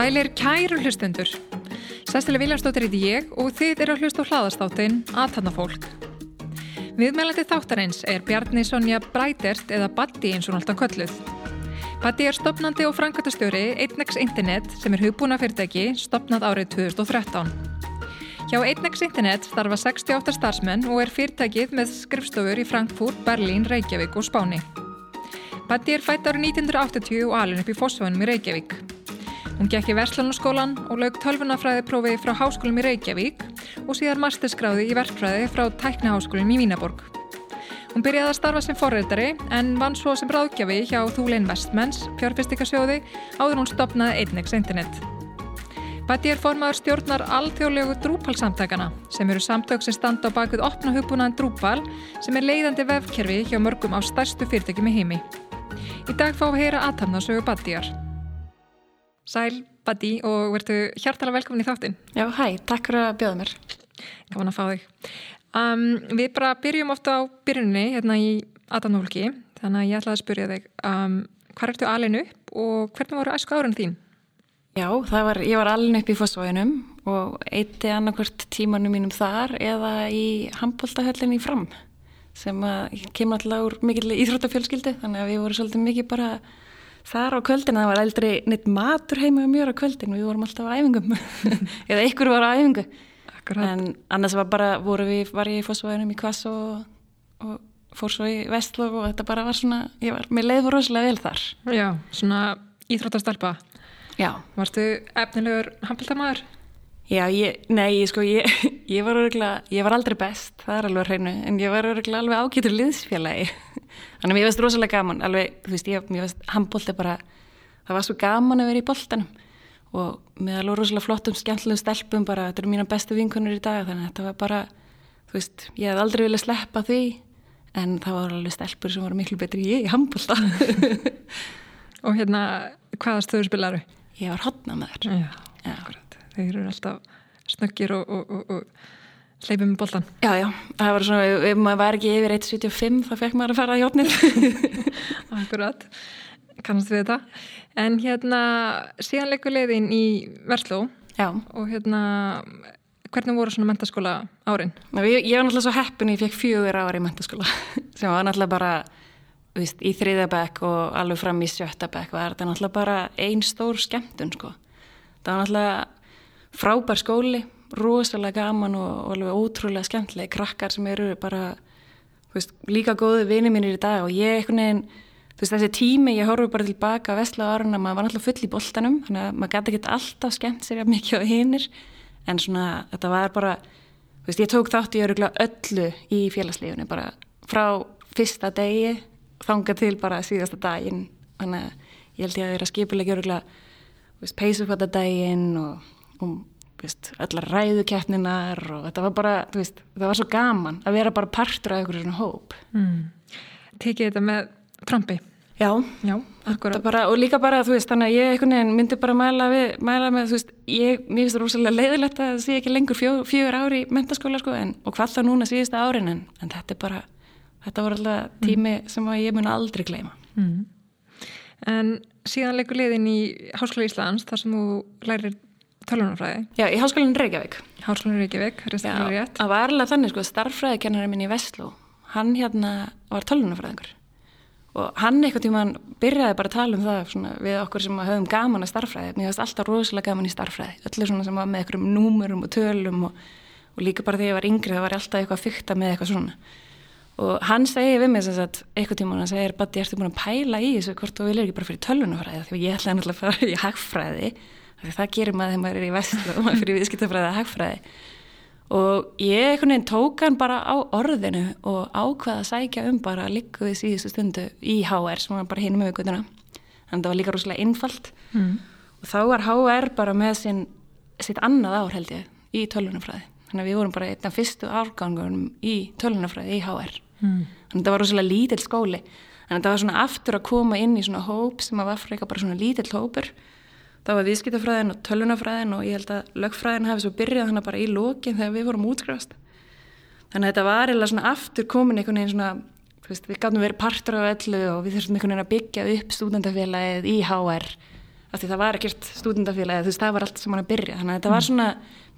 Sælir kæru hlustundur. Sestileg Viljarsdóttir heiti ég og þið eru að hlusta á hlaðastáttin Aðtanna fólk. Viðmælandi þáttarins er Bjarni Sonja Brætert eða Batti eins og alltaf kölluð. Batti er stopnandi og framkvæmtastjóri 1x Internet sem er hugbúna fyrirtæki stopnað árið 2013. Hjá 1x Internet starfa 68 starfsmenn og er fyrirtækið með skrifstofur í Frankfurt, Berlín, Reykjavík og Spáni. Batti er fætt árið 1980 og alveg upp í Fossvönum í Reykjavík. Hún gekk í Verslunarskólan og lög tölvunafræði prófi frá Háskólum í Reykjavík og síðar masterskráði í verkfræði frá Tækniháskólum í Vínaborg. Hún byrjaði að starfa sem forreitari en vann svo sem ráðgjafi hjá Thule Investments, fjárfestikasjóði, áður hún stopnaði Einnex Internet. Batti er formaður stjórnar alþjóðlegu Drupal-samtakana sem eru samtök sem standa á bakvið opna hugbúnaðan Drupal sem er leiðandi vefkerfi hjá mörgum á stærstu fyrirtækjum í heimi. Í dag fá við heyra aðtamnasögu Battiar. Sæl, Batti og verðu hjartalega velkomin í þáttinn. Já, hæ, takk fyrir að bjóða mér. Gaman að fá þig. Um, við bara byrjum ofta á byrjunni hérna í Adanólki, þannig að ég ætlaði að spyrja þig um, hvað ertu alin upp og hvernig voru æsku árun þín? Já, var, ég var alin upp í fósvóinum og eitti annarkvört tímanum mínum þar eða í handbóltahöllinni fram sem kemur alltaf úr mikil íþróttafjölskyldu þannig að við vorum svolítið mikið bara þar á kvöldinu, það var aldrei neitt matur heima um mjög á kvöldinu, við vorum alltaf á æfingum eða ykkur var á æfingu. En annars var bara voru við, var ég í fósvæðinum í Kvass og, og fór svo í Vestlóf og þetta bara var svona, ég var, mér leiði rosalega vel þar. Já, svona íþróttastalpa Já. Vartu efnilegur handbóltamæður? Já, ég, nei, sko, ég, ég var öruglega, ég var aldrei best, það er alveg hreinu, en ég var öruglega alveg ágætur liðsfélagi. Þannig að mér veist rosalega gaman, alveg, þú veist, ég, mér veist, handbólt er bara, það var svo gaman að vera í bóltanum og með alveg rosalega flottum, skemmtilegum stelpum bara, þetta eru mína bestu vinkunur í dag, þannig að þetta var bara, þú veist, ég hef aldrei viljað sleppa því, en það var alveg stelpur sem voru miklu betri ég í handbólta. og hérna, hvaða stöður spilaru? Ég var akkurat. Þeir eru alltaf snöggir og, og, og, og hleypum með bollan Já, já, það var svona, ef maður var ekki yfir 1.75 þá fekk maður að fara á hjótnir Akkurat kannast við þetta en hérna, síðan leikur leiðin í Versló já. og hérna hvernig voru svona mentaskóla árin? Ná, ég, ég var náttúrulega svo heppin ég fekk fjögur ári í mentaskóla sem var náttúrulega bara Vist, í þriðabæk og alveg fram í sjöttabæk var þetta náttúrulega bara einn stór skemmtun sko. það var náttúrulega frábær skóli, rosalega gaman og, alveg ótrúlega skemmtilega krakkar sem eru bara veist, líka góði vini mínir í dag og ég eitthvað nefn, veist þessi tími ég horfur bara tilbaka að vestla ára maður var alltaf full í boltanum, þannig að maður gæti ekki alltaf skemmt sér mikið á hinnir en svona þetta var bara þú veist ég tók þátt í öllu í félagslífunni bara frá fyrsta degi þanga til bara síðasta daginn þannig að ég held ég að vera skipilega öruglega peysufata daginn og og veist, allar ræðukeppninar og þetta var bara, veist, það var svo gaman að vera bara partur af einhverju svona hóp mm. Tekið þetta með Trumpi? Já, Já bara, og líka bara, þú veist, þannig að ég veginn, myndi bara mæla, við, mæla með, þú veist, ég, mér finnst það rosalega leiðilegt að það sé ekki lengur fjó, fjögur ári í mentaskóla, sko, en, og hvað þá núna síðasta árin, en, en þetta er bara, þetta voru alltaf mm. tími mm. sem ég mun aldrei gleyma. Mm. En síðan leikur leiðin í Háskóla Íslands, þar sem þú lærir tölunarfræði? Já, í Háskólinn Reykjavík. Háskólinn Reykjavík, er. Það var alveg þannig, sko, starffræðikennarinn minn í Vestló, hann hérna var tölunarfræðingur og hann eitthvað tímaðan byrjaði bara að tala um það svona, við okkur sem höfum gaman að starffræði, mér finnst alltaf rosalega gaman í starffræði, öllu svona sem var með einhverjum númurum og tölum og, og líka bara þegar ég var yngri það var alltaf eitthvað að fykta með eitthvað svona. Og hann segi við mig sem sagt eitthvað tíma hann segir, Batti, ertu búin að pæla í þessu hvort þú viljur ekki bara fyrir tölunarfræði því ég ætlaði náttúrulega að fara í hagfræði það gerir maður þegar maður er í vestlu og maður fyrir viðskiptafræði að hagfræði og ég einhvern veginn tók hann bara á orðinu og ákvaða að sækja um bara að líka við síðustu stundu í HR sem var bara hinn með aukvölduna þannig að það var líka rúslega innfalt mm. og þá var HR bara með sin, sitt annað ár held ég í tölunafræði þannig að við vorum bara einn af fyrstu árgangunum í tölunafræði í HR mm. þannig að það var rúslega lítill skóli. Þannig að það var svona aftur að koma inn í svona hóp sem að var frekar bara svona lítill hópur þá var viðskiptafræðin og tölunafræðin og ég held að lögfræðin hafi svo byrjað þannig bara í lókin þegar við vorum útskrifast þannig að þetta var eða svona aftur komin einhvern veginn svona veist, við gafum verið partur á öllu og við þurftum einhvern veginn að byggja upp stúdendafélagið í HR af því það var ekkert stúdendafélagið þú veist það var allt sem hann að byrja. Þannig að þetta var svona,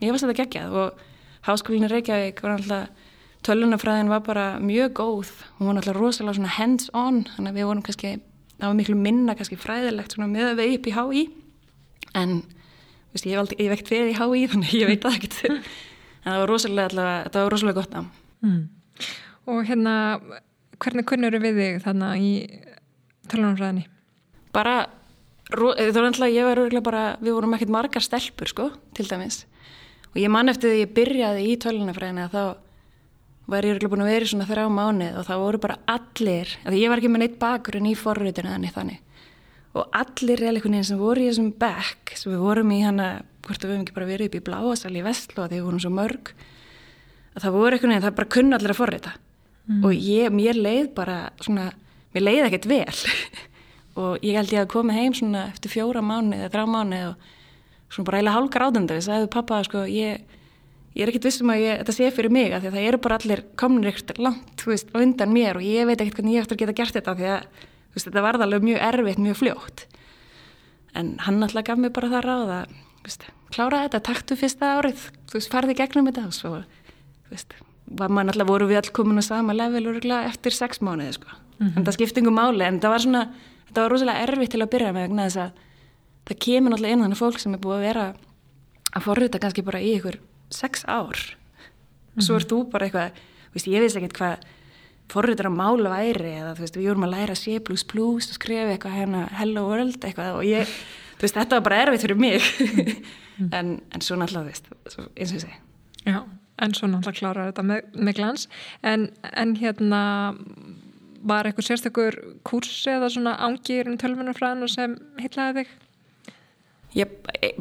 mér varst þetta geggjað og háskólinu Reykjavík var alltaf tölunafræðin var bara mjög góð. Hún var alltaf rosalega hands on þannig að við vorum kannski, það var miklu minna kannski fræðilegt svona með við upp í HÍ en veist, ég hef aldrei, ég vekt fyrir í HÍ þannig ég veit það ekkert. En það var rosalega alltaf, þetta var rosalega gott á mm. Og hérna hvernig kunnur við þig þannig í tölunarfræðinni? Bara, það var alltaf, ég var örgulega bara, við vorum ekkert margar stelpur sko, til dæmis. Og ég man eftir því að ég byrjaði í tölunarfræðinni að þá var ég örgulega búin að vera í svona þrjá mánið og þá voru bara allir, að ég var ekki með neitt bakgrunn í forrutinu þannig þannig og allir realikunni sem voru í þessum back sem við vorum í hana, hvort við hefum ekki bara verið upp í bláasal í Vestlu að því við vorum svo mörg að það voru eitthvað, það bara kunna allir að forrita. Mm. og ég, mér leið bara svona, mér leið ekkert vel. Og ég held ég að koma heim svona eftir fjóra mánu eða þrá mánu og svona bara eiginlega hálkar ádönda við sagðum pappa sko ég, ég er ekkert vissum að ég, þetta sé fyrir mig að það eru bara allir komin ekkert langt, veist, undan mér og ég veit ekkert hvernig ég eftir að geta gert þetta því að veist, þetta var alveg mjög erfitt, mjög fljótt en hann alltaf gaf mér bara það ráð að klára þetta, taktu fyrsta árið þú veist, farði gegnum þetta og svo, þú veist var maður náttúrulega voru við all komin á sama level eftir sex mánuði sko. mm -hmm. en það skipti yngur máli en það var svona það var rosalega erfitt til að byrja með þess að það kemur náttúrulega inn þannig fólk sem er búið að vera að forrita kannski bara í ykkur sex ár mm -hmm. svo er þú bara eitthvað veist, ég veist ekkert hvað forritur að mála væri eða þú veist við vorum að læra C++ og skrifa eitthvað hérna hello world eitthvað og ég þú veist þetta var bara erfitt fyrir mig. Mm. En, en svo náttúrulega veist, eins og segi. Já en svo náttúrulega klára þetta með, með glans. En, en hérna var eitthvað sérstökur kursi eða svona ángir um tölvunarfræðinu sem hitlaði þig? Ég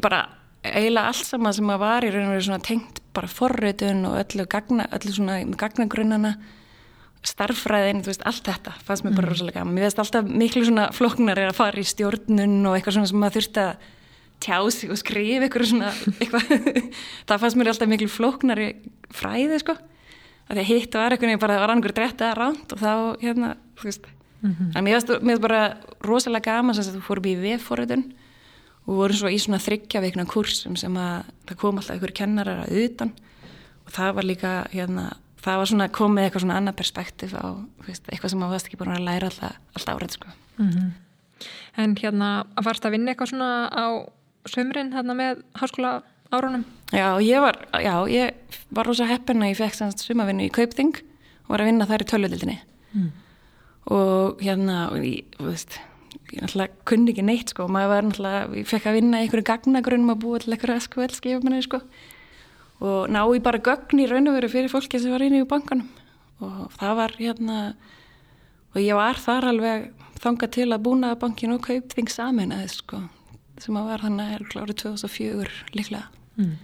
bara eiginlega allt sama sem að var í raun og verið svona tengt bara forröðun og öllu gagna, öllu svona gagnagrunnana starffræðin, þú veist, allt þetta fannst mér bara mm. rosalega gaman. Mér veist alltaf miklu svona floknar er að fara í stjórnun og eitthvað svona sem maður þurfti að tjási og skrifa eitthvað svona eitthvað. það fannst mér alltaf miklu flóknari fræði sko að því að hitt var eitthvað bara var annarkur drett eða ránt og þá hérna þú veist mm -hmm. en mér finnst bara rosalega gaman sem þú fórum í VF-forritun og vorum svo í svona þryggja veikna kursum sem að það kom alltaf einhverju kennarar að utan og það var líka hérna það var svona komið eitthvað svona annað perspektíf á veist, eitthvað sem maður varst ekki búin að læra alltaf, alltaf árið sko mm -hmm. En hérna varst að vinna eitthvað svona á sömurinn hérna með háskóla árunum? Já, ég var, já, ég var rosa heppin að ég fekk sumavinnu í Kaupting og var að vinna þar í tölvöldinni mm. og hérna, og ég, veist, ég náttúrulega kunni ekki neitt sko, maður var náttúrulega, ég fekk að vinna í einhverju gagnagrunum að búa til einhverju SQL skifuminni sko og ná ég bara gögn í raun og veru fyrir fólki sem var inn í bankanum og það var hérna, og ég var þar alveg þangað til að búna bankin og Kaupting samin aðeins sko sem að var þannig árið 2004 líklega mm.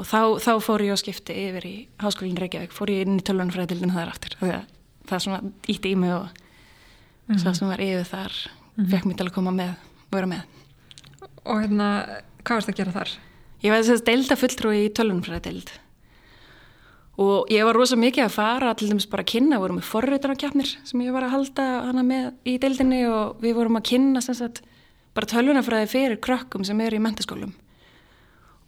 og þá, þá fór ég á skipti yfir í Háskólinn Reykjavík, fór ég inn í tölvunfræðildinu þar aftur það, það svona ítti í mig og mm. svo sem var yfir þar mm. fekk mér til að koma með vera með Og hérna, hvað varst það að gera þar? Ég var þess að deilda fulltrúi í tölvunfræðild og ég var rosa mikið að fara til dæmis bara að kynna, við vorum með forröytunarkjapnir sem ég var að halda hana með í deildinni og við vorum að kynna sagt bara tölvunafræði fyrir krökkum sem eru í mentaskólum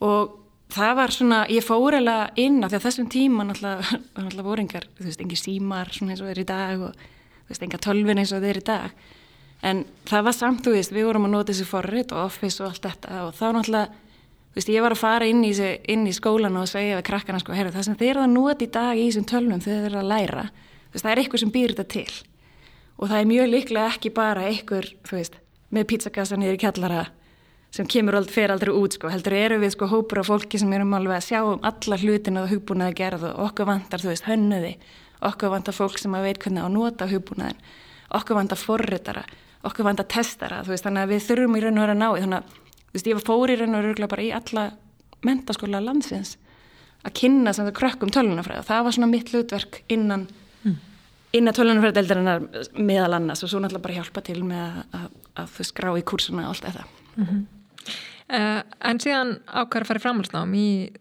og það var svona, ég fór eða inn af því að þessum tíma náttúrulega, voru engar, þú veist, engi símar svona eins og þeir í dag og þú veist, enga tölvin eins og þeir í dag. En það var samt, þú veist, við vorum að nota þessi forrið og office og allt þetta og þá náttúrulega, veist, ég var að fara inn í, inn í skólan og segja við krakkana sko, herru, það sem þeir eru að nota í dag í þessum tölvum þegar þeir eru að læra, veist, það er eitthvað sem býr þetta til. Og það er mjög líklega ekki bara eitthvað, þú veist, með pizzakassa niður í kjallara sem kemur aldrei, fer aldrei út sko, heldur eru við sko hópur af fólki sem erum alveg að sjá um alla hlutin og hugbúnaði gerð og okkur vantar þú veist hönnuði, okkur vantar fólk sem að veit hvernig að nota hugbúnaðin okkur vantar forritara, okkur vantar testara, þú veist, þannig að við þurfum í raun og vera að ná þannig að, þú veist, ég fór í raun og vera bara í alla mentaskóla landsins að kynna sem það krökkum tölunafræð og það var svona mitt hlutverk innan mm. innan tölunafræðeldarinnar meðal annars og svo náttúrulega bara hjálpa til með að, að, að þau skrá í kursuna og allt þetta mm -hmm. Uh, en síðan ákvæður að fara í framhalsnám í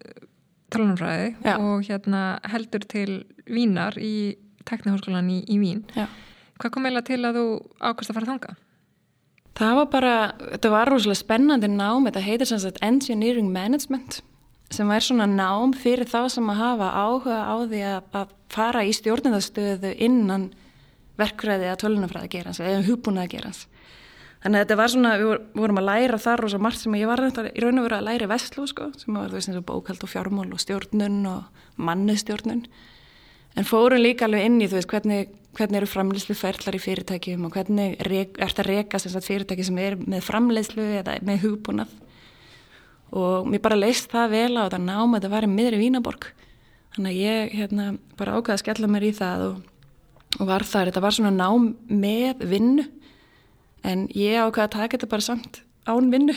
tölunumfræði og hérna heldur til Vínar í tekniháskólan í, í Vín. Já. Hvað kom eiginlega til að þú ákvæmst að fara þanga? Það var bara, þetta var rosalega spennandi nám, þetta heitir sem sagt Engineering Management sem er svona nám fyrir þá sem að hafa áhuga á því að, fara í stjórnindastöðu innan verkfræði að tölunafræði gerans eða hugbúnaði gerans. Þannig að þetta var svona, við vorum að læra þar svo margt sem ég var þetta í raun og veru að læra í Vestló sko, sem var þú veist eins og bókald og fjármól og stjórnun og mannustjórnun en fórum líka alveg inn í þú veist hvernig, hvernig eru framleiðslu ferlar í fyrirtækjum og hvernig er þetta reka sem sagt fyrirtæki sem er með framleiðslu eða með hugbúnað? Og mér bara leist það vel á þetta nám að þetta var í miðri Vínaborg þannig að ég hérna bara ákvaði að skella mér í það og, og var þar, þetta var svona nám með vinnu en ég ákvaði að taka þetta bara samt án vinnu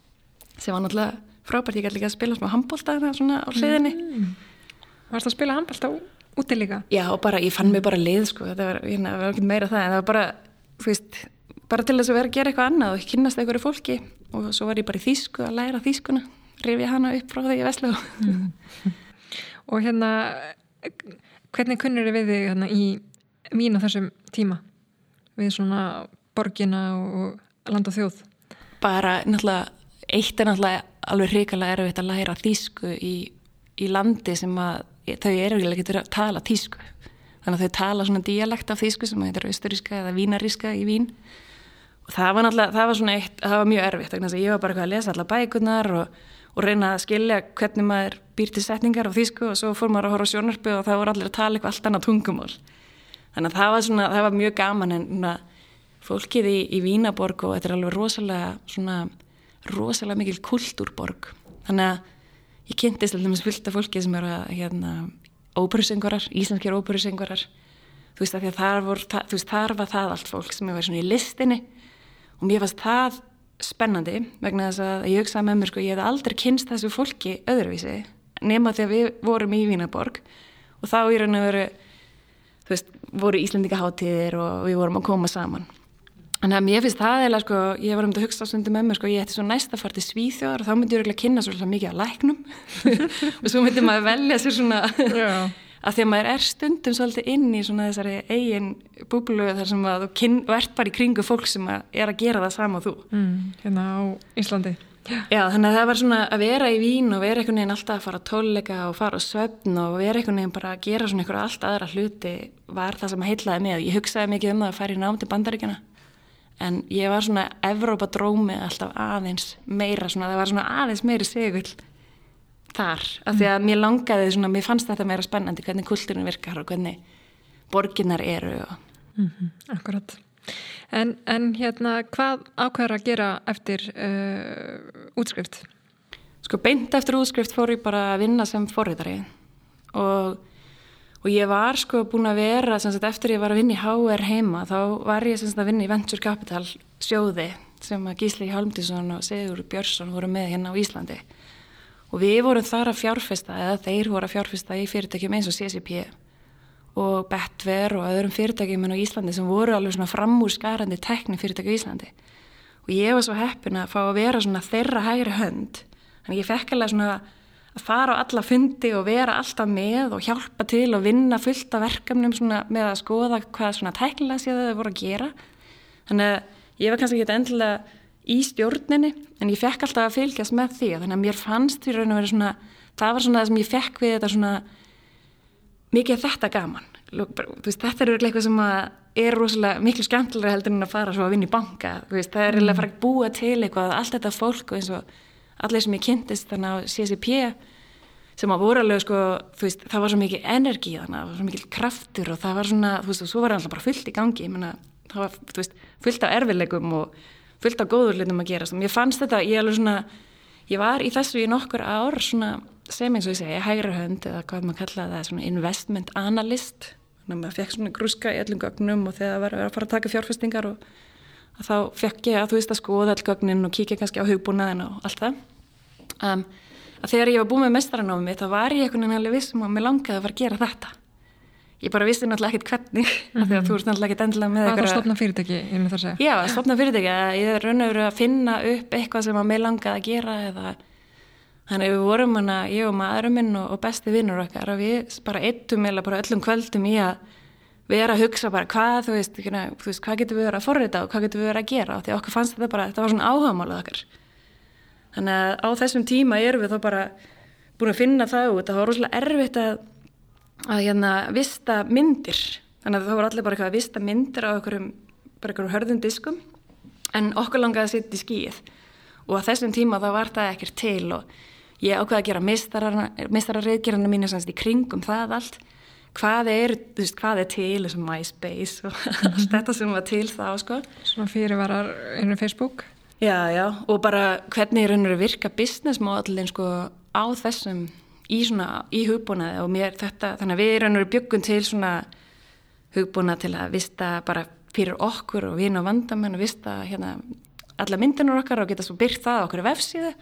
sem var náttúrulega frábært, ég gæti líka að spila smá handbólta á hliðinni. Mm. Varst það að spila handbólta úti líka? Já, og bara, ég fann mig bara lið sko, þetta var, hérna, var ekki meira það en það var bara, þú veist bara til þess að vera að gera eitthvað annað og kynast einhverju fólki og svo var ég bara í þýsku að læra þýskuna, rifið hana upp frá því ég veslu mm. Og hérna hvernig kunnur þið við þig hérna í mín á þessum tíma við svona borgina og land og þjóð? Bara náttúrulega, eitt er náttúrulega alveg hrikalega erfitt að læra þýsku í, í landi sem að þau eru ekki að tala þýsku. Þannig að þau tala svona dialekt af þýsku sem heitir austuríska eða vínaríska í Vín. Og það var náttúrulega, það var svona eitt, það var mjög erfitt þannig að ég var bara að lesa alla bækunar og, og reyna að skilja hvernig maður býr til setningar á þýsku og svo fór maður að horfa á sjónarpu og það voru allir að tala eitthvað allt annað tungumál. Þannig að það var svona, það var mjög gaman en svona, fólkið í, í Vínaborg og þetta er alveg rosalega svona, rosalega mikil kultúrborg. Þannig að ég kynntist alltaf fullt af fólki sem eru hérna, óperusengvarar, íslenskir óperusengvarar þú veist að þar, vor, það, veist, þar var það allt fólk sem svona í listinni. Og mér fannst það spennandi vegna þess að ég hugsaði með mér sko ég hef aldrei kynst þessu fólki öðruvísi nema því að við vorum í Vínaborg og þá í raun og veru þú veist, voru Íslendika hátíðir og við vorum að koma saman Þannig að mér finnst það eða sko, ég var um þetta að hugsa stundum með mér sko, ég ætti svo næst að fara til Svíþjóðar og þá myndi ég örgulega kynna svolítið mikið að læknum og svo myndi maður velja sér svona að því að maður er stundum svolítið inn í svona þessari eigin búblu þar sem að þú kyn, ert bara í kringu fólk sem að er að gera það sama og þú. Mm, hérna á Íslandi. Já, þannig að það var svona að vera í vín og vera einhvern veginn alltaf að fara að tónleika og fara á svefn og vera einhvern veginn bara að gera svona einhverja allt aðra hluti var það sem heitlaði með. Ég hugsaði mikið um það að fara í nám til bandaríkjana en ég var svona Evrópa drómi alltaf aðeins meira svona, það var svona aðeins meiri segull þar, af því að mér langaði svona, mér fannst þetta meira spennandi hvernig kultúrin virkar og hvernig borginnar eru og... mm -hmm, Akkurat. En, en hérna, hvað ákveður að gera eftir uh, útskrift? Sko beint eftir útskrift fór ég bara að vinna sem forriðari og og ég var sko búin að vera sagt, eftir ég var að vinna í HR heima þá var ég sagt, að vinna í Venture Capital sjóði sem að Gísli Hálmtísson og Sigur Björnsson voru með hérna á Íslandi. Og við vorum þar að fjárfesta eða þeir voru að fjárfesta í fyrirtækjum eins og CCP og Betver og öðrum fyrirtækjum en á Íslandi sem voru alveg svona framúrskarandi tekni fyrirtækju í Íslandi. Og ég var svo heppin að fá að vera svona þeirra hægri hönd þannig ég fekk alveg svona fara á alla fundi og vera alltaf með og hjálpa til og vinna fullt af verkefnum með að skoða hvað svona tæknilega séu þau voru að gera þannig að ég var kannski ekki endilega í stjórninni en ég fekk alltaf að fylgjast með því þannig að mér fannst því raun og verið svona það var svona það sem ég fekk við þetta svona mikið þetta gaman veist, þetta er eitthvað sem er rosalega miklu skemmtilega heldur en að fara svo að vinna í banka veist, það er mm. að fara að búa til eitthvað allt þetta fólk og eins og allir sem ég kynntist þannig á CCP sem að voru alveg sko, þú veist, það var svo mikið energi þannig, það var svo mikið kraftur og það var svona, þú veist, og svo var það alltaf bara fullt í gangi, ég menna, það var, þú veist, fullt af erfilegum og fullt af góður hlutum að gera, ég fannst þetta, ég alveg svona, ég var í þessu í nokkur ár svona, sem eins og ég segi, hægri hönd eða hvað maður kallaði það, svona investment analyst, þannig að maður fekk svona grúska í öllum gögnum og þegar það var að fara að taka fjárfestingar og þá fekk ég að þú veist að skoða all gögnin og kíkja kannski á hugbúnaðin og allt það. Um, að þegar ég var búið með mestaranámi þá var ég einhvern veginn alveg vissum að mér langaði að fara að gera þetta. Ég bara vissi náttúrulega ekkert hvernig mm -hmm. því að þú ert náttúrulega ekkert endilega með eitthvað að stopna fyrirtæki, ég myndi það að segja? Já, að stopna fyrirtæki, að ég er raun og veru að finna upp eitthvað sem að mig langaði að gera eða þannig að við vorum hana, ég og maðurum minn og, og besti vinnur okkar og við bara eittum eða bara öllum kvöldum í að við erum að hugsa bara hvað þú veist, þú veist hvað getur við verið að forrita og hvað getur við verið að gera? Og því okkur fannst þetta bara, þetta var svona áhagamálað okkar þannig að á þessum tíma erum við þá bara búin að finna það út að það var rosalega erfitt að að hérna vista myndir. Þannig að það voru allir bara eitthvað að vista myndir á einhverjum, einhverjum hörðum diskum. En okkur langaði að setja í skíð og á þessum tíma þá var það ekkert til og ég ákvaði að gera mistararriðgerðina mín í kringum það allt. Hvað er, veist, hvað er til þessum MySpace og allt þetta sem var til þá sko. Svona fyrirvarar innum Facebook Já, já, og bara hvernig er raun og virka business modellin sko á þessum í svona, í hugbúnaði. Og mér þetta, þannig að við erum byggum til svona hugbúnað til að vista bara fyrir okkur og vina og vandamenn og vista hérna alla myndinur okkar og geta svo byrkt það okkur vefsíðu.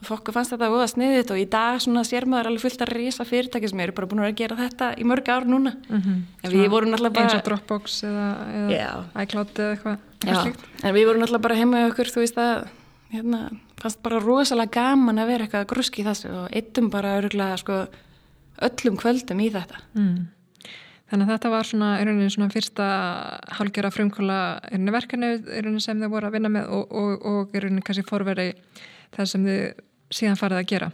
Og fólk fannst þetta óða sniðið og í dag svona sér maður alveg fullt að reysa fyrirtæki sem eru bara búin að gera þetta í mörg ár núna. Mm -hmm. en við vorum alltaf bara eins og Dropbox eða, eða iCloud eða eitthvað en við vorum alltaf bara heima okkur þú veist að hérna, fannst bara rosalega gaman að vera eitthvað gruski í þessu og eittum bara öruglega sko, öllum kvöldum í þetta. Mm. Þannig að þetta var svona, svona fyrsta hálgjara frumkvöla verkefni sem þau voru að vinna með og, og, og kannski forveri það sem þau síðan farið að gera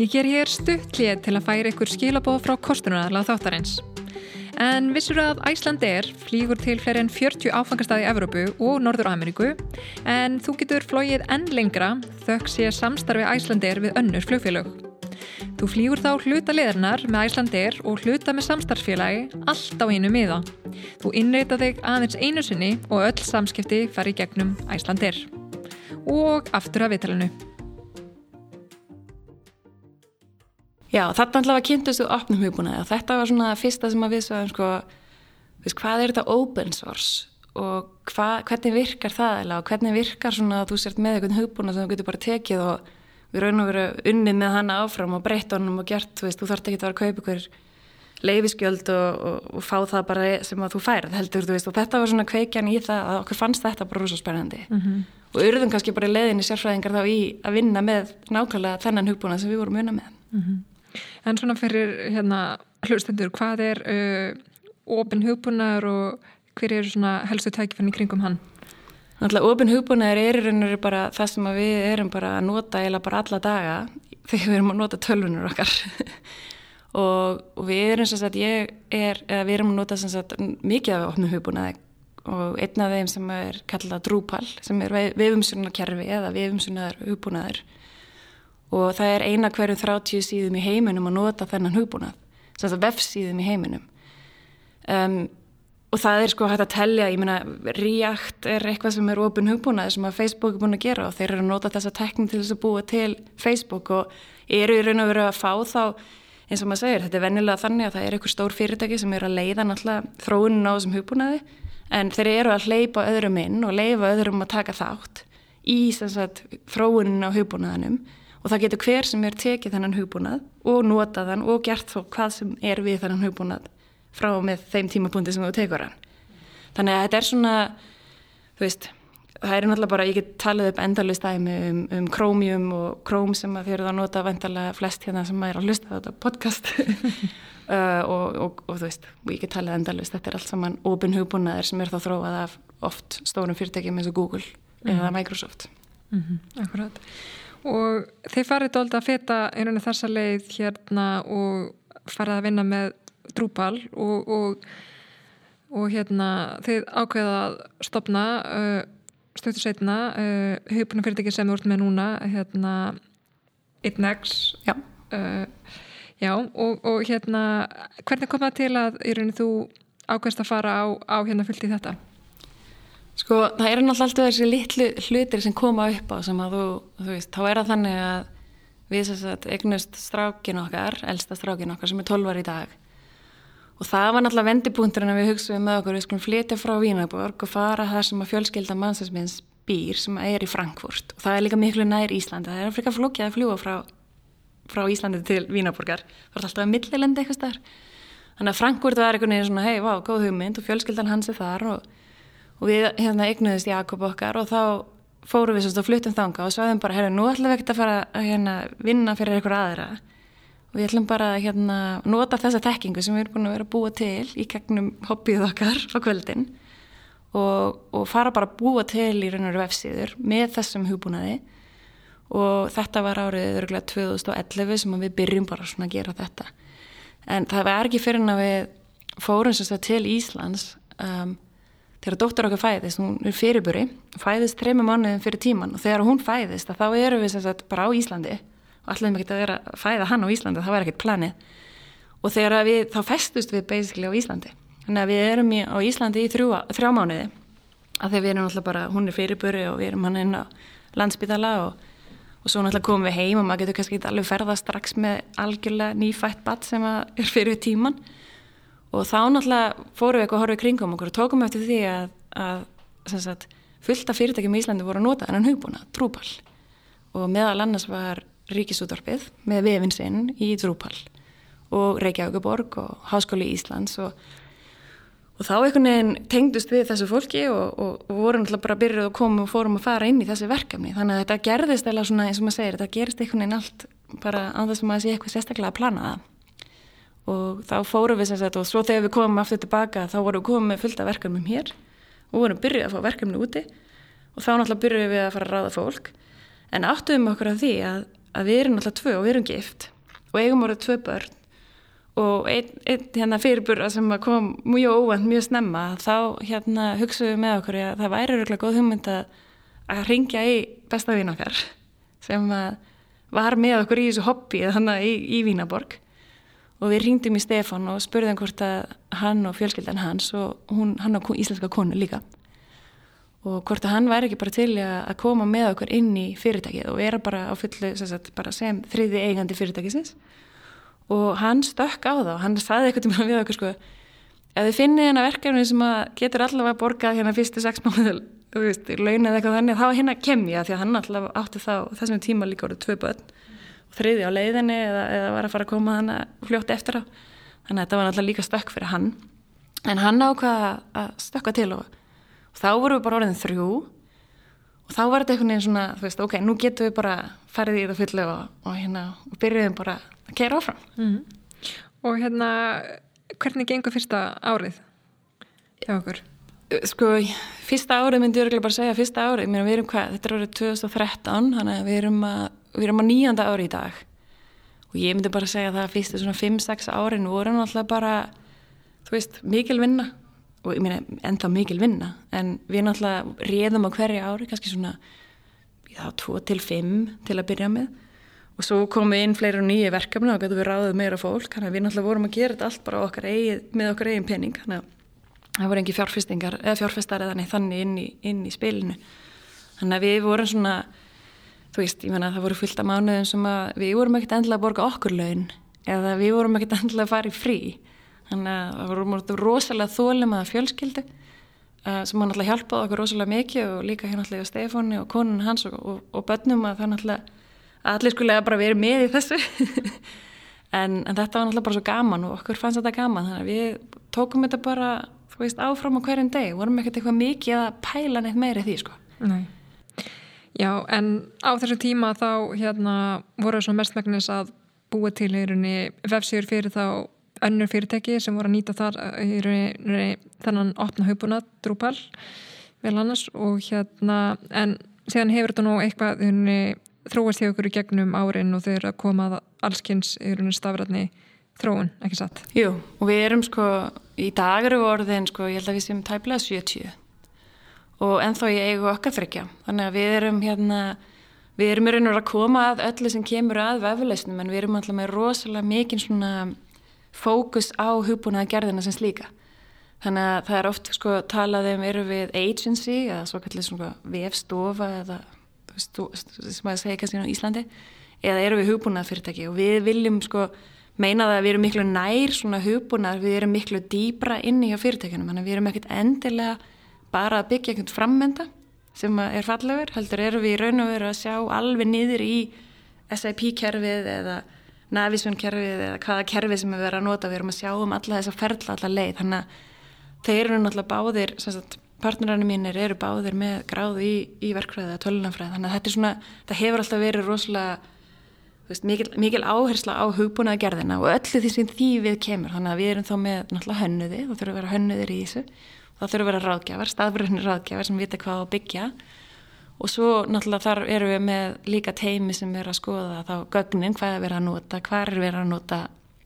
Ég ger hér stuttlið til að færa ykkur skilabóð frá kostunarlega þáttarins En vissur að Æsland er flýgur til fleiri en 40 áfangastæði í Evrópu og Norður Ameríku en þú getur flóið enn lengra þökk sé samstarfi Æsland er við önnur flugfélög. Þú flýgur þá hluta leðarnar með Æsland er og hluta með samstarfsfélagi allt á einu miða. Þú innreita þig aðeins einu sinni og öll samskipti fari gegnum Æsland er. Og aftur að viðtalinu. Já, þetta alltaf kynntustu opnum hugbúnaði og þetta var svona fyrsta sem að við sagðum sko, veist, hvað er þetta open source og hva, hvernig virkar það eða hvernig virkar svona að þú sért með einhvern hugbúnað sem þú getur bara tekið og við raun og veru unnið með hana áfram og breytt honum og gert, þú veist, þú þarf ekki að vera að kaupa ykkur leifiskjöld og, og, og fá það bara sem að þú færð heldur, þú veist, og þetta var svona kveikjan í það að okkur fannst þetta bara rosa spennandi mm -hmm. og urðum kannski bara leiðinni sérfræðingar þá í að vinna með nákvæmlega þennan hugbúnað sem við vorum unna með mm -hmm. En svona fyrir hérna hlustendur, hvað er uh, ofin hugbúnaður og hver er svona helstu tækifenni kringum hann? Náttúrulega ofin hugbúnaður er í raun og veru bara það sem við erum bara að nota eða bara alla daga þegar við erum að nota tölvunur okkar og, og við erum sem sagt, ég er, eða við erum að nota sem sagt mikið af ofin hugbúnaði og einn af þeim sem er kallað Drupal sem er vefumsunarkerfi eða vefumsunar hugbúnaður og það er eina hverjum 30 síðum í heiminum að nota þennan hugbúnað, þess að vefsíðum í heiminum. Um, og það er sko hægt að tellja, ég meina React er eitthvað sem er ofin hugbúnað sem að Facebook er búin að gera og þeir eru að nota þessa tekning til þess að búa til Facebook og eru í raun og veru að fá þá eins og maður segir, þetta er vennilega þannig að það er einhver stór fyrirtæki sem eru að leiða náttúrulega þróunin á þessum hugbúnaði en þeir eru að hleypa öðrum inn og leifa öðrum að taka þátt í þróunin á hugbúnaðanum og það getur hver sem er tekið þennan hugbúnað og notað hann og gert þó hvað sem er við þennan hugbúnað frá með þeim tímapunkti sem þú tekur hann. Þannig að þetta er svona, þú veist, það er náttúrulega bara, ég get talið upp endalist dæmi um, um Chromium og Chrome sem að þið eru að nota vendalega flest hérna sem er að hlusta þetta podcast uh, og, og, og þú veist, og ég get talið endalist, þetta er allt saman ofin hugbúnaðir sem er þá þróað af oft stórum fyrirtækjum eins og Google mm -hmm. eða Microsoft. Mm -hmm. Akkurat og þeir farið dólda að feta einhvern veginn þessa leið hérna og farið að vinna með drúpal og, og, og hérna þeir ákveða að stopna uh, stöktur setna uh, hugbúna fyrirtæki sem þú ert með núna hérna 1X já, uh, já og, og hérna hvernig kom það til að í rauninu þú ákveðst að fara á, á hérna fyllt í þetta? Sko það er náttúrulega alltaf þessi litlu hlutir sem koma upp á sem að þú, þú veist, þá er það þannig að við þess að eignust strákin okkar, elsta strákin okkar sem er 12 ári í dag. Og það var náttúrulega vendipunkturinn að við hugsaðum með okkur, við skulum flytja frá Vínaborg og fara þar sem að fjölskylda mannsins býr sem er í Frankfurt. Og það er líka miklu nær Íslandi, það er frika flókið að fljúa frá, frá Íslandi til Vínaborgar, það er alltaf að millilendi eitthvað starf. Þannig að Frankfurt var einhvern veginn svona, hei, vá, góð hugmynd og fjölskyldan hans er þar og, og við hérna eignuðist Jakob okkar og þá fórum við svona fluttum þanga og sagðum bara, herru, nú ætlum við ekkert að fara að hérna, vinna fyrir einhver aðra. Og við ætlum bara að hérna, nota þessa tekkingu sem við erum búin að vera að búa til í gegnum hobbyð okkar á kvöldin og, og fara bara að búa til í raun og veru vefsíður með þessum hugbúnaði. Og þetta var árið örgulega 2011 sem við byrjum bara svona að gera þetta. En það var ekki fyrir en að við fórum sérstaklega til Íslands um, þegar dóttur okkar fæðist, hún er fyrirburi fæðist treymi mánuðin fyrir tíman og þegar hún fæðist þá erum við sérstaklega bara á Íslandi og allir með ekki að vera að fæða hann á Íslandi það var ekkert planið. Og þegar við, þá festust við basically á Íslandi. Þannig að við erum í, á Íslandi í þrjú, þrjá mánuði að þegar við erum alltaf bara, hún er fyrirböru og við erum hann inn á landsbytala og, og svo alltaf komum við heim og maður getur kannski alveg ferða strax með algjörlega nýfætt batt sem er fyrir tíman og þá náttúrulega fórum við eitthvað að horfa í kringum okkur og tókum eftir því að, að sagt, fullta fyrirtækjum í Íslandi voru að nota þennan hugbúna, trúpall og meðal annars var Ríkisútorpið með vefinsinn í trúpall og Reykjavíkuborg og Háskóli Íslands og Og þá einhvern veginn tengdust við þessu fólki og, og, og vorum alltaf bara byrja og komum og fórum að fara inn í þessi verkefni. Þannig að þetta gerðist eða svona eins og maður segir, þetta gerist einhvern veginn allt bara á þess að maður sé eitthvað sérstaklega að plana það. Og þá fórum við sem sagt og svo þegar við komum aftur tilbaka þá vorum við komið fullt af verkefnum hér. Og vorum byrjuð að fá verkefni úti. Og þá náttúrulega byrjuðum við að fara að ráða fólk. En áttuðum okkur af því að, að við erum náttúrulega tvö og við erum gift. Og eigum orðið tvö börn. Og einn ein, hérna, fyrirbúra sem kom mjög óvænt, mjög snemma þá hérna, hugsaðum við með okkur að það væri röglega góð hugmynd að, að ringja í besta vín okkar sem var með okkur í þessu hobby þannig í, í Vínaborg og við ringdum í Stefan og spurðum hvort að hann og fjölskyldan hans og hún, hann og íslenska konu líka. Og hvort að hann væri ekki bara til að koma með okkur inn í fyrirtækið og vera bara á fullu sem, bara sem þriði eigandi fyrirtækisins. Og hann stökk á þá, hann saði eitthvað til mér við okkur sko ef þið finnir hérna verkefni sem getur allavega borgað hérna fyrstu sex mánuð launið eitthvað þannig, þá hérna kem ég því að hann allavega átti þá þessum tíma líka orðið tvö börn. og þriði á leiðinni eða, eða var að fara að koma hann fljótt eftir á þannig að þetta var allavega líka stökk fyrir hann en hann ákvaða að stökka til og, og þá voru við bara orðin þrjú og þá var þetta einhvern veginn svona, þú veist, ok, nú getum við bara farið í þetta fullu og, og hérna og byrjuðum bara að kera áfram mm. Og hérna hvernig gengur fyrsta árið hjá okkur? Sko, fyrsta árið myndi ég bara segja fyrsta árið, mér erum hvað, þetta er árið 2013, þannig að við erum að við erum á nýjanda ári í dag. Og ég myndi bara segja að það fyrstu svona 5-6 árin voru náttúrulega bara þú veist, mikil vinna. Og ég meina ennþá mikil vinna en við náttúrulega réðum á hverja ári kannski svona já, 2-5 til að byrja með. Og svo komum við inn fleiri og nýju verkefni og við ráðið meira fólk þannig að við náttúrulega vorum að gera þetta allt bara okkar eigið, með okkar eigin pening þannig að það voru engi fjárfestingar eða fjárfestar eða þannig inn í, inn í spilinu. Þannig að við vorum svona þú veist, ég menna það voru fullt af mánuðum sem að við vorum ekkert endilega að borga okkur laun eða við vorum ekkert endilega að fara í frí. Þannig að það voru rosalega þólum að fjölskyldu uh, sem hann alltaf hjálpaði okkur rosalega mikið og líka hérna alltaf Stefáni og konun hans og, og, og börnum að það alltaf allir skulega bara verið með í þessu. En, en þetta var náttúrulega bara svo gaman og okkur fannst þetta gaman. Þannig að við tókum þetta bara þú veist áfram á hverjum deg vorum ekkert eitthvað mikið að pæla neitt meiri því sko Nei. Já en á þessu tíma þá hérna voru svo mestmægnis að búa til í rauninni vefsíður fyrir þá önnur fyrirtæki sem voru að nýta þar í rauninni þannan opna haupuna Drupal vel annars og hérna en síðan hefur þetta nú eitthvað þróast hjá okkur í gegnum árin og þau eru að koma allskynns í rauninni stafrætni þróun, ekki satt? Jú, og við erum sko, í dag eru orðin sko, ég held að við séum tæplega 70 og ennþá ég eigu okkar þryggja, þannig að við erum hérna, við erum raun og að koma að öllu sem kemur að vefleisnum en við erum alltaf með rosalega mikinn svona fókus á hugbúnaða gerðina sem slíka. Þannig að það er oft sko talað um eru við agency eða svo kallir svona vefstofa eða sem að segja kannski á Íslandi eða eru við hugbúnað fyrirtæki og við viljum sko meina það að við erum miklu nær svona hugbúnað, við erum miklu dýbra inni á fyrirtækjunum, þannig að við erum ekkert endilega bara að byggja einhvern frammenda sem er fallegur, heldur eru við í raun og veru að sjá alveg niður í SIP-kerfið eða Navision-kerfið eða hvaða kerfið sem við verðum að nota, við erum að sjá um alla þessa ferla, alla leið, þannig að þeir eru náttúrulega báðir, partnerarnir mínir eru báðir með gráðu í, í verkfræði eða tölunafræði, þannig að þetta svona, það hefur alltaf verið rosalega, veist, mikil, mikil áhersla á hugbúnaða gerðina og öllu því sem því við kemur, þannig að við erum þá með náttúrulega hönnuði, þá þurfum að vera hönnuðir í þessu, þá þurfum að vera ráðgjafar, staðbjörnir ráðgjafar sem vita hvað á byggja. Og svo náttúrulega þar eru við með líka teimi sem er að skoða þá gögnin, hvað er verið að nota, hvað er verið að nota,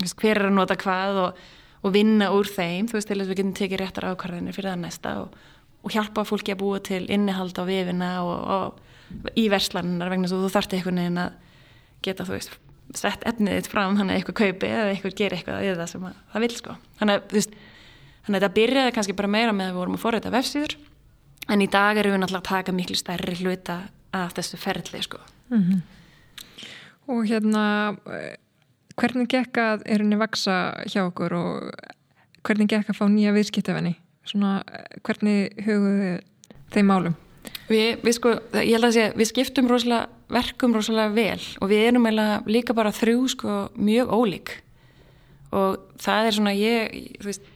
hver er að nota hvað og, og vinna úr þeim, þú veist til þess að við getum tekið réttar ákvarðinir fyrir það næsta og, og hjálpa fólki að búa til innihald á vefina og, og í verslaninnar vegna svo þú þarfti einhvern veginn að geta þú veist sett efnið þitt fram þannig að eitthvað kaupi eða eitthvað gerir eitthvað í það sem það vil sko. Þannig að, veist, þannig að þetta byrjaði kannski bara meira með að við vorum að forræta vefsýður en í dag erum við náttúrulega að taka miklu stærri hluta af þessu ferli sko. Mm -hmm. Og hérna hvernig gekk að er henni vaksa hjá okkur og hvernig gekk að fá nýja viðskiptafinni svona hvernig hugum þeim málum? Við, við sko, ég held að segja, við skiptum rosalega, verkum rosalega vel og við erum eiginlega líka bara þrjú sko mjög ólík. Og það er svona ég, þú veist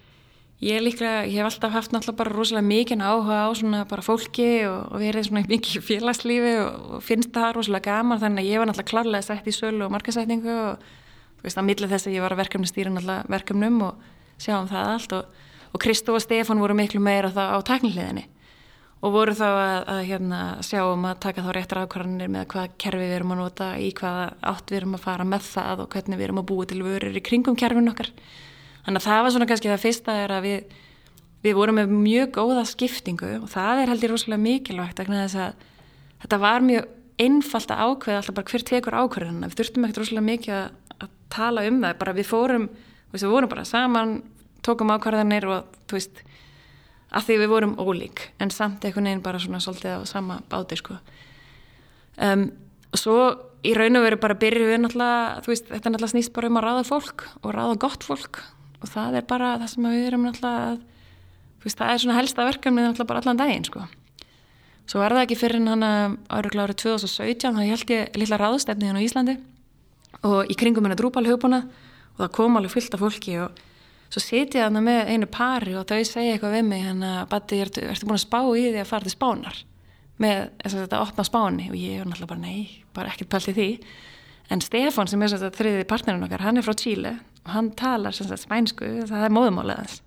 Ég líklega, ég hef alltaf haft náttúrulega bara rosalega mikið áhuga á svona bara fólki og, og verið svona mikið félagslífi og, og finnst það rosalega gaman þannig að ég var náttúrulega klárlega sett í sölu og markasætningu og þú veist að millið þess að ég var að verkefni stýra náttúrulega verkefnum og sjá um það allt og, og Kristó og Stefan voru miklu meira það á tekniliðinni og voru þá að, að hérna, sjá um að taka þá réttar ákvarðanir með hvað kerfi við erum að nota, í hvaða átt við erum að fara með það og hvernig við erum að búa til vörur í kringum kerfin okkar Þannig að það var svona kannski það fyrsta er að við, við vorum með mjög góða skiptingu og það er held ég rosalega mikilvægt að þetta var mjög einfalt að ákveða alltaf bara hver tekur ákveðina. Við þurftum ekkert rosalega mikið að, að tala um það, bara við fórum, við vorum bara saman, tókum ákveðanir og þú veist, að því við vorum ólík en samt einhvern veginn bara svona svolítið á sama báti sko. Um, og svo í raun og veru bara byrjuð við náttúrulega, þú veist, þetta náttúrulega snýst bara um að ráða fólk og ráða gott fólk og það er bara það sem við erum náttúrulega veist, það er svona helsta verkefni náttúrulega bara allan daginn sko. svo er það ekki fyrir hann árið árið 2017 þá held ég lilla ráðstefni hérna á Íslandi og í kringum hennar drúpal hugbúna og það kom alveg fyllt af fólki og svo setið hann með einu pari og þau segja eitthvað við mig hann að Batti, ertu, ertu búin að spá í því að fara til spánar? Með þess að þetta opna spáni. Og ég er náttúrulega bara nei, bara ekkert pælt í því. En Stefan sem er þess að þriði partnerinn okkar, hann er frá Chile og hann talar sagt, spænsku, það er móðumálið hans.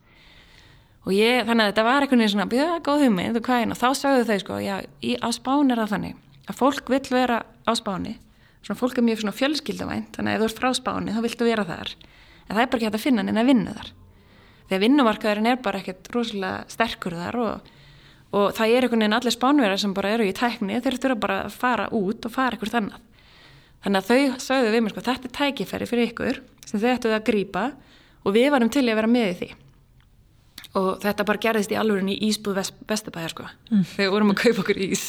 Og ég, þannig að þetta var veginn svona, byrja, góð hugmynd og hvað einn og þá sagðu þau sko, já, í, á spán er það þannig að fólk vill vera á spáni. Svona fólk er mjög svona fjölskyldavænt þannig að ef þú ert frá spáni þá viltu vera þar en það er bara ekki hægt að finna en að vinna þar. Þegar vinnumarkaðurinn er bara ekkert rosalega sterkur þar og, og það er einhvern veginn allir spánverðar sem bara eru í tækni þeir þurfa bara að fara út og fara eitthvað þannig þannig að þau sagðu við mér sko, þetta er tækifæri fyrir ykkur sem þau ættuði að grýpa og við varum til að vera með því. Og þetta bara gerðist í alveg í Ísbúð vest, Vestabæðar sko. Mm. þegar vorum að kaupa okkur ís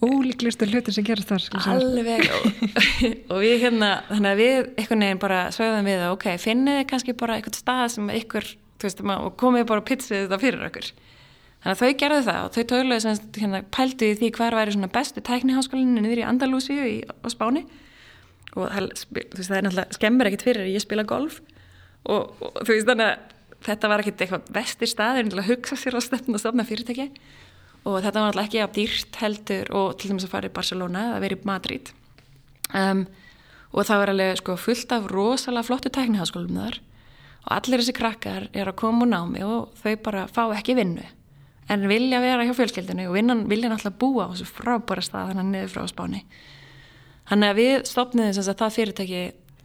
ólíklustu hlutir sem gerast þar Alveg. Og, við hérna, þannig að við einhvern veginn bara sögðum við að ok, finnið kannski bara eitthvað stað sem ykkur, þú veist, og komið bara og pizzið þetta fyrir okkur. Þannig að þau gerðu það og þau töluðu sem hérna, pæltu í því hver væri svona bestu tækniháskólinni niður í Andalúsíu á Spáni. Og það, veist, það er náttúrulega skemmur ekkert fyrir að ég spila golf. Og, og þú veist þannig að þetta var ekkert eitthvað vestir stað en að hugsa sér á stefn og stofna fyrirtæki og þetta var náttúrulega ekki á dýrt heldur og til dæmis að fara í Barcelona eða verið í Madrid. Um, og það var alveg sko, fullt af rosalega flottu tækniháskólum þar. Og allir þessi krakkar er að koma úr námi og þau bara fá ekki vinnu. En vilja vera hjá fjölskeldinu og vinnan vilja náttúrulega búa á þessu frábæra stað þannig að niður frá spáni. Þannig að við stopniðum sem sagt, það fyrirtæki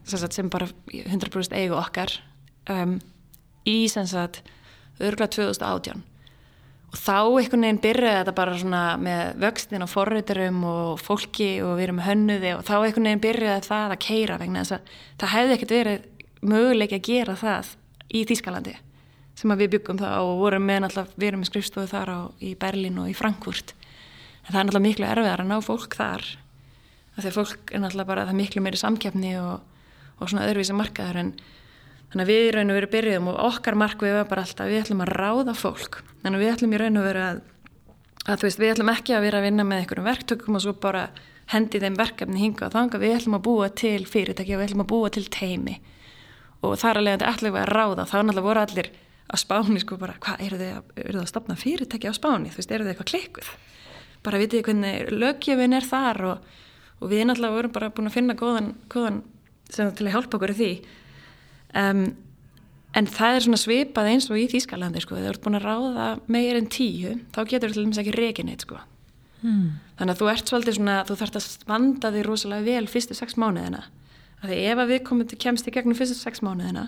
sem, sagt, sem bara 100% eigu okkar um, í sem sagt örgla 2018 og þá einhvern veginn byrjaði þetta bara svona með vöxtin og forröyturum og fólki og við erum hönnuði og þá einhvern veginn byrjaði það að keira vegna þess að það hefði ekkert verið möguleik að gera það í Þýskalandi sem að við byggum það og vorum með náttúrulega, við erum með skrifstofu þar á, í Berlin og í Frankfurt. En það er náttúrulega miklu erfiðar að ná fólk þar Þegar fólk er náttúrulega bara það miklu meiri samkjafni og, og svona öðruvísi markaður en þannig að við í raun og veru byrjuðum og okkar markvið var bara alltaf við ætlum að ráða fólk. Þannig að við ætlum í raun og veru að, að þú veist, við ætlum ekki að vera að vinna með einhverjum verktökum og svo bara hendi þeim verkefni hinga og þanga, við ætlum að búa til fyrirtæki og við ætlum að búa til teimi og þar alveg að ætlum við að ráða. Þá náttúrulega voru allir á spáni sko bara, hvað, eru þið eru að stopna fyrirtæki á spáni, þú veist, eru þið eitthvað klikkuð? Bara um, En það er svona svipað eins og í Þýskalandi sko, þegar þú ert búin að ráða meir en tíu, þá getur þú til dæmis ekki regineitt sko. Hmm. Þannig að þú ert svolítið svona, þú þarfst að vanda þig rosalega vel fyrstu sex mánuðina. Því ef að viðkomandi kemst í gegnum fyrstu sex mánuðina,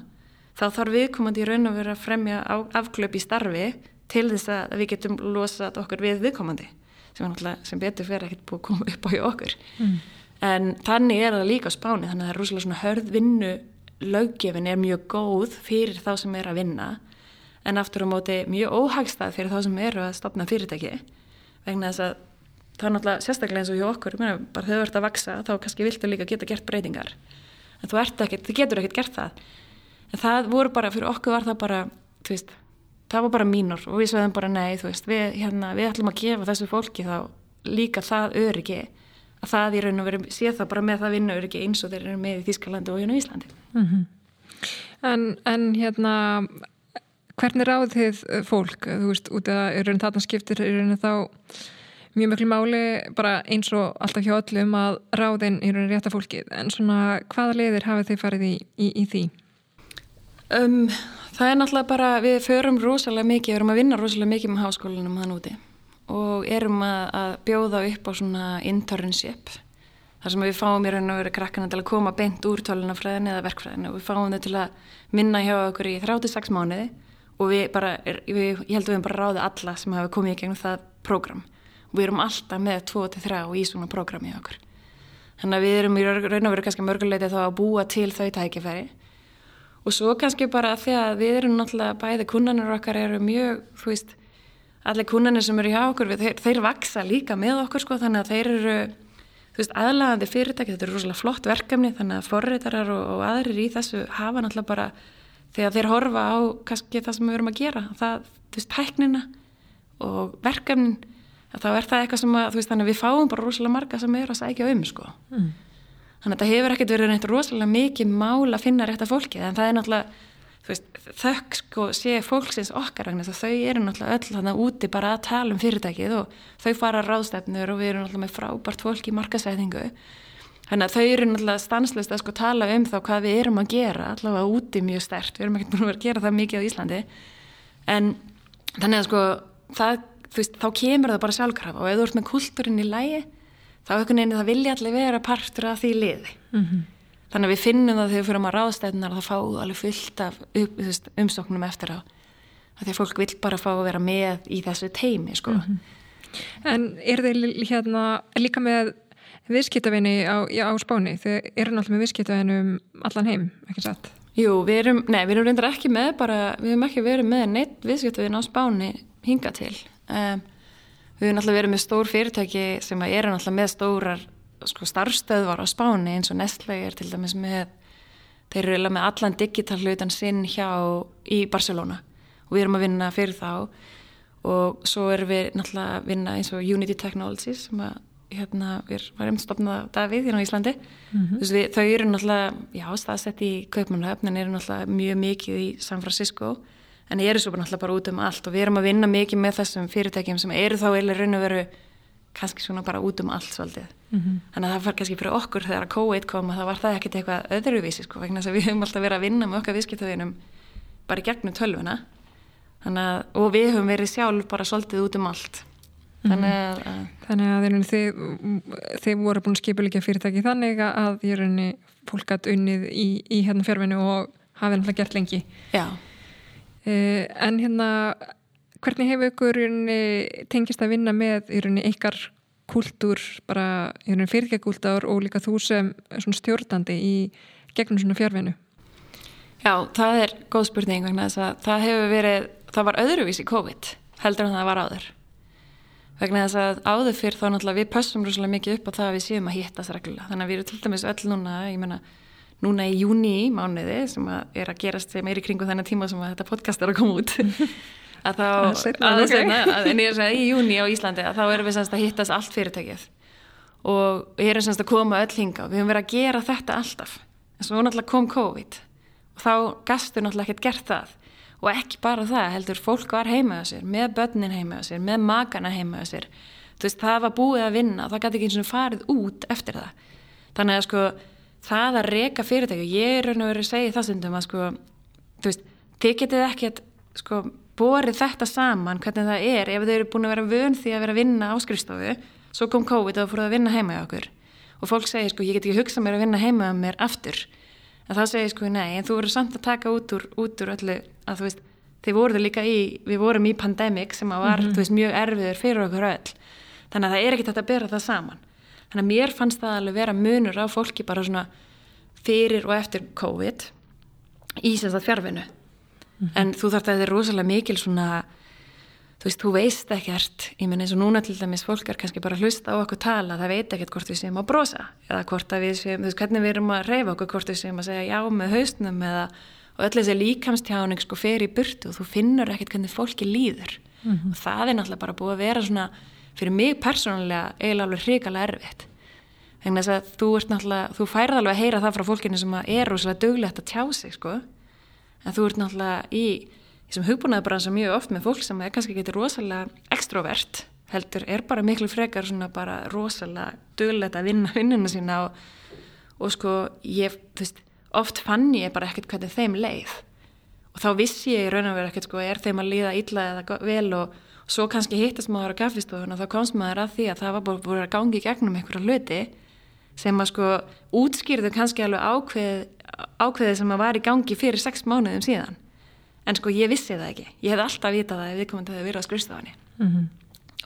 þá þarf viðkomandi í raun og vera að fremja afklöp í starfi til þess að við getum losað okkur við viðkomandi, sem, sem betur fyrir ekkert búið að koma upp á hjá okkur. Hmm. En þannig er það líka á spáni, þannig að það er rosalega svona hörðvinnu löggefin er mjög góð fyrir þá sem er að vinna en aftur á móti mjög óhagstað fyrir þá sem eru að stopna fyrirtæki. Vegna þess að það er náttúrulega sérstaklega eins og hjá okkur, meina, bara þau ert að vaksa þá kannski viltu líka geta gert breytingar. En þú ekkert, þú getur ekkert gert það. En það voru bara, fyrir okkur var það bara þú veist, það var bara mínur og við sveðum bara nei, þú veist, við, hérna, við ætlum að gefa þessu fólki þá líka það öryggi að það í raun og veru sé það bara með það vinna öryggi eins og þeir eru með í Þískalandi og í Íslandi mm -hmm. en, en hérna hvernig ráð þið fólk þú veist, út af að raun þarna skiptir í raun þá mjög mjög máli bara eins og alltaf hjá öllum að ráðin í raun rétta fólkið en svona hvaða leiðir hafið þið farið í, í, í því? Um, það er náttúrulega bara við förum rosalega mikið, við erum að vinna rosalega mikið með háskólinum hann úti og erum að, að bjóða upp á svona internship þar sem við fáum í raun og veru krakkana til að koma beint úr tölunafræðinu eða verkfræðinu og við fáum þau til að minna hjá okkur í 36 mánuði og við bara, við, ég held að við hefum bara ráðið alla sem hafa komið í gegnum það prógram. Og við erum alltaf með 2-3 í svona prógrami hjá okkur. Þannig að við erum í raun og veru kannski mörguleiti þá að búa til þau tækifæri. Og svo kannski bara því að við erum náttúrulega bæði kunnanur okkar eru mjög, þú veist allir kunnarnir sem eru hjá okkur við, þeir, þeir vaksa líka með okkur sko þannig að þeir eru aðlagandi fyrirtæki þetta er rosalega flott verkefni þannig að forreitarar og, og aðrir í þessu hafa náttúrulega bara þegar þeir horfa á kannski það sem við verum að gera það, þú veist, tæknina og verkefnin þá er það eitthvað sem að, þú veist, þannig að við fáum bara rosalega marga sem eru að sækja um sko mm. þannig að þetta hefur ekkert verið neitt rosalega mikið mál að finna rétt af fólki en það er náttúrulega þökk sko sé fólksins okkar vegna þau eru náttúrulega öll þannig úti bara að tala um fyrirtækið og þau fara ráðstefnur og við erum náttúrulega með frábært fólk í markasæðingu þannig að þau eru náttúrulega stanslist að sko tala um þá hvað við erum að gera allavega úti mjög stert, við erum ekkert búin að gera það mikið á Íslandi. En þannig að sko það, veist, þá kemur það bara sjálfkrafa og ef þú ert með kultúrin í lægi þá er það vilja allir vera partur af því liði. Mm -hmm. Þannig að við finnum það þegar við fyrir að ráðstæðunar að það fáðu alveg fullt af umsóknum eftir á. Því að fólk vil bara fá að vera með í þessu teimi, sko. Mm -hmm. En er þeir hérna líka með viðskiptavinni á, á spáni? Þeir eru náttúrulega með viðskiptavinnum allan heim, ekki satt? Jú, við erum, nei, við erum reyndar ekki með bara, við hefum ekki verið með neitt viðskiptavinn á spáni hinga til. Um, við hefum náttúrulega verið með stór fyrirtæki sem eru náttúrulega með stórar sko, starfstöðvar á spáni eins og Nestlé er til dæmis með þeir eru eða með allan digital hlutan sinn hjá í Barcelona. Og við erum að vinna fyrir þá. Og svo erum við náttúrulega að vinna eins og Unity Technologies sem að hérna við varum stopnað Davíð hérna á Íslandi. Mm -hmm. við, þau eru náttúrulega já staðsett í Kaupmannhöfn en eru náttúrulega mjög mikið í San Francisco en eru svo náttúrulega bara út um allt. Og við erum að vinna mikið með þessum fyrirtækjum sem eru þá eða raun og veru kannski svona bara út um allt svolítið. Mm -hmm. þannig að það var kannski fyrir okkur þegar að COVID kom að það var það ekkert eitthvað öðruvísi sko vegna þess að við höfum alltaf verið að vinna með okkar viðskiptaðinum bara gegnum tölvuna. Að, og við höfum verið sjálf bara svolítið út um allt. Þannig mhm. að, að Þannig að þið, þið voru búin skipulikja fyrirtæki þannig að ég er unni fólk að unnið í, í hérna fjárvinu og hafið náttúrulega gert lengi. Já. Uh, En hérna hvernig hefur ykkur tengist að vinna með ykkar kultúr, bara fyrirgekúltár og líka þú sem stjórnandi í gegnum svona fjárvinu? Já, það er góð spurning vegna þess að það hefur verið, það var öðruvís í COVID heldur en það var áður. Vegna þess að áður fyrr þá náttúrulega við pössum rúslega mikið upp á það að við séum að hittast reglulega. Þannig að við erum til dæmis öll núna, ég menna núna í júni mánuði sem að er að gerast sem er í kringu þennan tíma sem að þetta podcast er að koma út að þá, Aðeins að- en ég er að í júni á Íslandi að þá erum við semst að hittast allt fyrirtækið. Og við erum semst að koma öll hinga og við höfum verið að gera þetta alltaf. En svo náttúrulega kom COVID. Og þá gastu náttúrulega ekkert gert það. Og ekki bara það, heldur fólk var heima á sér, með börnin heima á sér, með makana heima á sér. Þú veist, það var búið að vinna það gæti ekki eins og farið út eftir það. Þannig að sko, það að reka fyrirtæki og ég er raun og verið að segja það stundum að sko, þú veist, þið getið ekkert sko, borið þetta saman hvernig það er ef þau eru búin að vera vön því að vera að vinna á skrifstofu svo kom COVID og það fóruð að vinna heima hjá okkur. Og fólk segir sko, ég get ekki hugsað mér að vinna heima hjá mér aftur. En þá segir sko, nei, en þú verður samt að taka út úr, út úr öllu að þú veist, þið voruð líka í, við vorum í pandemic sem að var, þú veist, mjög erfiður fyrir okkur öll. Þannig að það er ekkert að bera það saman. Þannig að mér fannst það alveg vera munur á fólki bara svona fyrir og eftir COVID í sem sagt fjárvinu en þú þarf að þetta er rosalega mikil svona þú veist, þú veist ekkert. Ég menn eins og núna til dæmis fólk er kannski bara hlusta á okkur tala, það veit ekkert hvort við séum að brosa eða hvort að við séum, þú veist, hvernig við erum að reyfa okkur, hvort við séum að segja já með hausnum eða, og öll þessi líkamstjáning sko fer í burtu og þú finnur ekkert hvernig fólki líður. Og það er náttúrulega bara búið að vera svona fyrir mig persónulega eiginlega alveg hrikalega erfitt. Þess að þú ert náttúrulega, þú færð alveg að heyra það frá fólkinu sem er rosalega duglegt að tjá sig sko, en þú ert náttúrulega í, í sem hugbúnaði bransa mjög oft með fólk sem er kannski getur rosalega extrovert, heldur, er bara miklu frekar svona bara rosalega duglegt að vinna vinnuna sína og, og sko, ég, þú veist oft fann ég bara ekkert hvernig þeim leið. Og þá vissi ég í raun og veru ekkert sko, er þeim að líða illa eða vel og svo kannski hittast maður á kaffistofun og þá komst maður að því að það var búin að gangi gegnum einhverja hluti sem að sko útskýrðu kannski alveg ákveð, ákveðið sem að var í gangi fyrir sex mánuðum síðan. En sko ég vissi það ekki. Ég hefði alltaf vitað það ef við komum til að vera á skrifstofunni.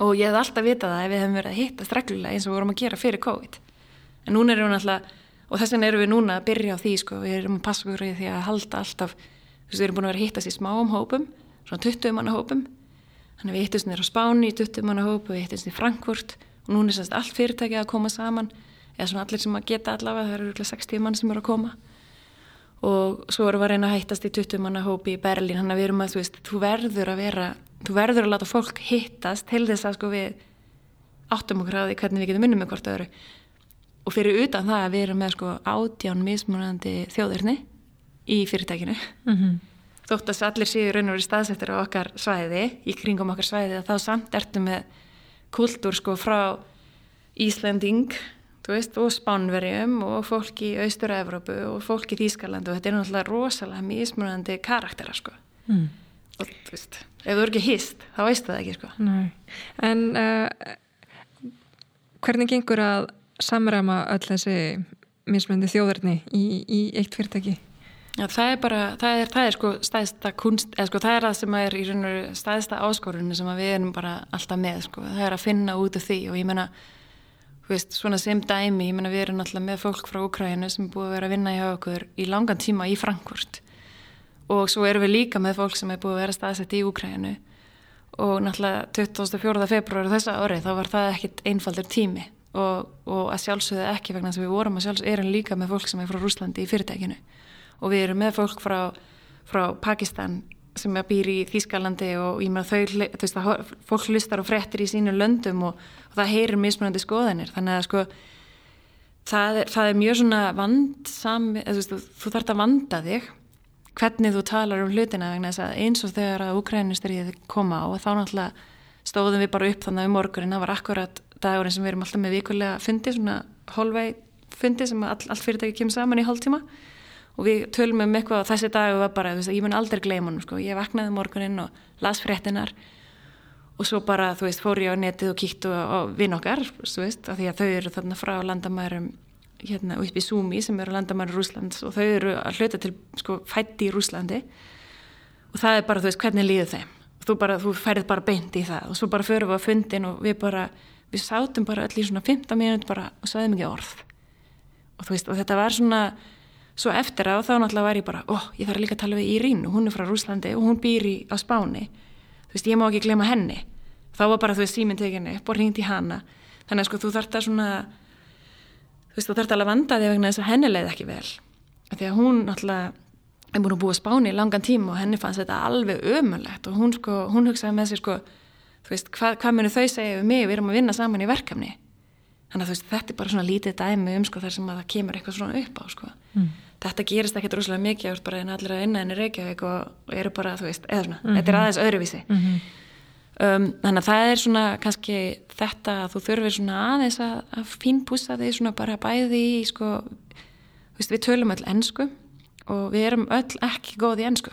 Og ég hefði alltaf vitað það ef við hefum verið að hittast reglulega eins og vorum að gera fyrir COVID. En núna erum við alltaf og þess vegna erum við núna að byrja á því sko, við erum að passa okkur í því að halda alltaf þú veist, við erum búin að vera að hittast í smáum hópum svona 20 manna hópum. Þannig við hittumst nýra á Spáni í 20 manna hópu við hittumst í Frankfurt. Og núna er semst allt fyrirtæki að koma saman eða svona allir sem að geta allavega, það eru örugglega 60 mann sem eru að koma. Og svo erum við að reyna að hættast í 20 manna hópi í Berlín, þannig að við erum að, þú veist, þú verður að vera, þú verður að láta fólk hittast til þess að sko við áttum okkur á því hvernig við getum unnum með hvort öðru. Og fyrir utan það að við erum með sko átján mismunandi þjóðirni í fyrirtækinu. Þótt að allir séu raun og verið staðsettir á okkar svæði, í kringum okkar svæði að þá samt ertu með kultúr sko frá Íslanding veist, og Spánverjum og fólk í Austur-Evrópu og fólk í Þýskaland og þetta er náttúrulega rosalega mismunandi karaktera sko Mm. og þú veist, ef þú er ekki hýst þá veistu það ekki sko Nei. En uh, hvernig gengur að samræma öll þessi mismöndi þjóðarni í, í eitt fyrirtæki? Já, það er bara, það er, það er sko stæðsta kunst, eða sko það er það sem er í raun og stæðsta áskorunni sem við erum bara alltaf með sko, það er að finna út af því og ég menna, veist, svona sem dæmi, ég menna við erum alltaf með fólk frá Ukraínu sem er búið að vera að vinna hjá okkur í langan tíma í Frankfurt. Og svo erum við líka með fólk sem er búið að vera staðsett í Ukraínu og náttúrulega 24. februar þessa árið þá var það ekkit einfaldur tími. Og, og að sjálfsögðu ekki vegna að við vorum að sjálfsögðu erum líka með fólk sem er frá Rúslandi í fyrirtækinu. Og við erum með fólk frá, frá Pakistan sem er býr í Þýskalandi og ég meina þau, þú veist að fólk hlustar og frettir í sínu löndum og, og það heyrir mismunandi skoðanir. Þannig að sko það er, það er mjög svona vandsam þú, veist, þú, þarf að vanda þig hvernig þú talar um hlutina vegna þess að eins og þegar að Ukrænustriðið koma á þá náttúrulega stóðum við bara upp þannig að um morgunin, það var akkurat dagurinn sem við erum alltaf með vikulega fundi, svona hólvei fundi sem all, allt fyrirtæki kemur saman í hálftíma. og við tölum um eitthvað og þessi dag var bara, veist, ég mun aldrei gleyma hann sko. ég vaknaði um morgunin og las fréttinar og svo bara, þú veist, fór ég á netið og kíktu á, á vinn okkar, þú veist, af því að þau eru þarna frá landamærum hérna upp í Súmi sem eru landamæri Rúslands og þau eru að hluta til sko fætti í Rúslandi og það er bara, þú veist, hvernig líður þeim? Og þú bara, þú færið bara beint í það. Og svo bara förum við á fundin og við bara við sátum bara öll í svona 15 mínúti bara og sagðum ekki orð. Og þú veist, og þetta var svona svo eftir á þá náttúrulega var ég bara ó, ég þarf líka að tala við Írín og hún er frá Rúslandi og hún býr í, á Spáni. Þú veist, ég má ekki glema henni. Þá var bara, þú veist, síminn tekinni upp og ringt í hana. Þannig að sko, þú þarf það svona þú veist, þú þarf alveg að vanda þig vegna þess að henni leið ekki vel. Af því að hún náttúrulega er búin að búa spáni í langan tíma og henni fannst þetta alveg ömulegt og hún, sko, hún hugsaði með sér sko, þú veist, hvað, hvað munir þau segja við mig, við erum að vinna saman í verkefni. Þannig að veist, þetta er bara svona lítið dæmi um sko, þar sem að það kemur eitthvað svona upp á sko. mm. Þetta gerist ekkert rosalega mikið ást bara en allir að inna henni Reykjavík og, og eru bara, þú veist, eða svona mm -hmm. þetta er aðeins öðruvísi mm -hmm. um, þannig að það er svona kannski þetta að þú þurfir svona aðeins að, að fínpúsa því svona bara bæði í sko, veist, við tölum öll ennsku og við erum öll ekki góð í ennsku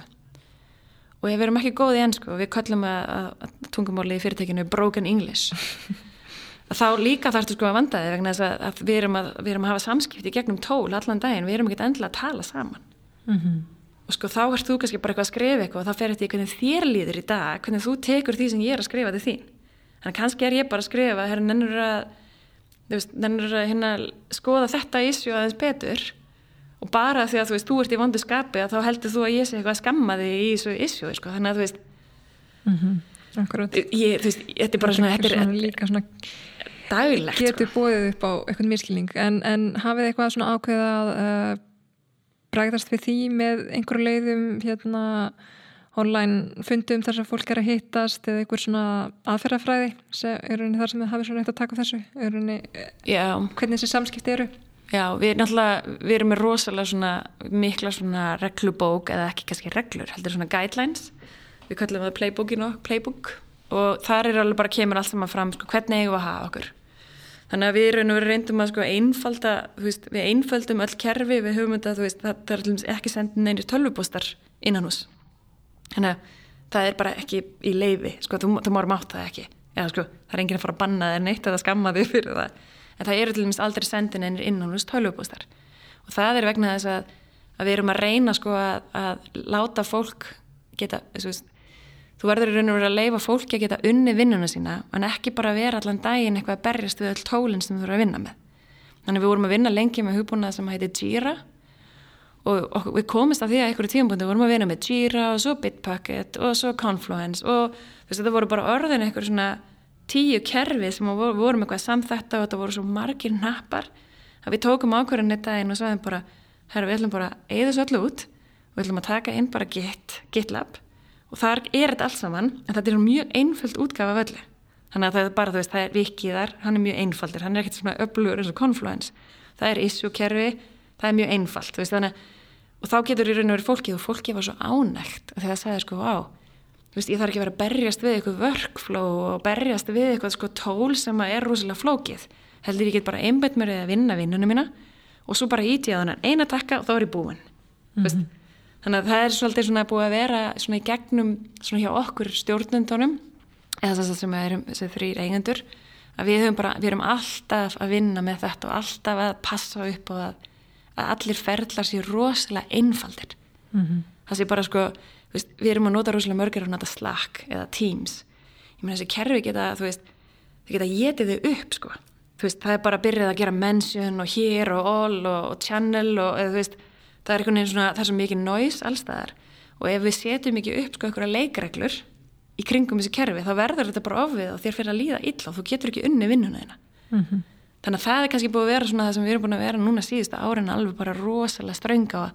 og ef við erum ekki góð í ennsku og við kallum að, að tungumáli í fyrirtekinu broken English þá líka þarfstu sko að vanda þig vegna þess að, að, við, erum að við erum að hafa samskipti gegnum tól allan daginn, við erum ekki endilega að tala saman mm -hmm. og sko þá ert þú kannski bara eitthvað að skrifa eitthvað og þá fer þetta í hvernig þér líður í dag, hvernig þú tekur því sem ég er að skrifa til þín þannig kannski er ég bara að skrifa herra nennur að, veist, nennur að hérna, skoða þetta ísju aðeins betur og bara því að þú veist, þú ert í vondu skapi þá heldur þú að ég sé eitthvað að skamma þig í þessu ísju sko. þannig að þú veist mm -hmm. ég, þú veist, þetta er bara svona, þetta er, líka svona daglegt getur sko. bóðið upp á eitthvað miskilning en, en hafið eitthvað svona ákveð að uh, bregðast við því með einhverju leiðum hérna online fundum þar sem fólk er að hittast eða einhver svona aðferðafræði er þar sem þið hafið svona eitt að taka þessu? Er unni, hvernig þessi samskipti eru? Já, við erum náttúrulega, við erum með rosalega svona mikla svona reglubók eða ekki kannski reglur, heldur svona guidelines. Við kallum það playbookin og playbook. Og þar er alveg bara kemur allt saman fram sko, hvernig eigum við að hafa okkur Þannig að við erum reyndum að sko einfalda, veist, við einfaldum öll kerfi við höfum þetta, veist, það, er ekki sendin neynir tölvupóstar innan hús. Þannig að það er bara ekki í leiði, sko, þú, þú márum átt það ekki. Eða sko, það er enginn að fara að banna þér neitt eða skamma þig fyrir það. En það eru til dæmis aldrei sendin neynir innan hús tölvupóstar. Og það er vegna þess að, að við erum að reyna sko að, að láta fólk geta, veist, þú verður í raun og verið að leifa fólki að geta unni vinnuna sína en ekki bara vera allan daginn eitthvað að berjast við öll tólinn sem þú verður að vinna með. Þannig við vorum að vinna lengi með hugbúnað sem heitir Jira og, og við komist af því að einhverju tíumbúndi vorum að vinna með Jira og svo Bitbucket og svo Confluence og veist, þetta voru bara orðin einhverju svona tíu kerfi sem vorum eitthvað samþetta og þetta voru svo margir nappar að við tókum ákverðin eitt daginn og sagðum bara, herru við ætlum bara að og við að þar er þetta alls saman en þetta er mjög einföld útgafa af öllu. Þannig að það er bara, þú veist, það er vikiðar hann er mjög einfaldur, hann er ekkert svona öflugur eins og Confluence, það er issue-kerfi það er mjög einfald, þú veist, þannig og þá getur í raun og verið fólkið og fólkið var svo ánægt þegar það sagði sko, á þú veist, ég þarf ekki að vera að berjast við eitthvað workflow og berjast við eitthvað sko tól sem er rosalega flókið. Heldur ég get bara einbætt mér að vinna vinnunum mína og svo bara íti að hann eina takka og þá er ég búin mm -hmm þannig að það er svolítið svona búið að vera svona í gegnum svona hjá okkur stjórnundunum eða þess að sem við erum þessi þrýr eigendur að við, bara, við erum alltaf að vinna með þetta og alltaf að passa upp og að, að allir ferðlar sér rosalega einfaldir. Mm -hmm. það sé bara sko veist, við erum að nota rosalega mörgir og nota Slack eða Teams. Ég meina þessi kerfi geta þú veist, þau geta getið þau upp sko. Veist, það er bara að byrja að gera mention og here og all og, og channel og eða þú veist það er einhvern veginn svona, það er svo mikið næs allstaðar og ef við setjum ekki upp sko einhverja leikreglur í kringum þessi kerfi þá verður þetta bara ofið og þér fyrir að líða illa og þú getur ekki unni vinnuna þína. Mm -hmm. þannig að það er kannski búið að vera svona það sem við erum búin að vera núna síðustu árin alveg bara rosalega strönga að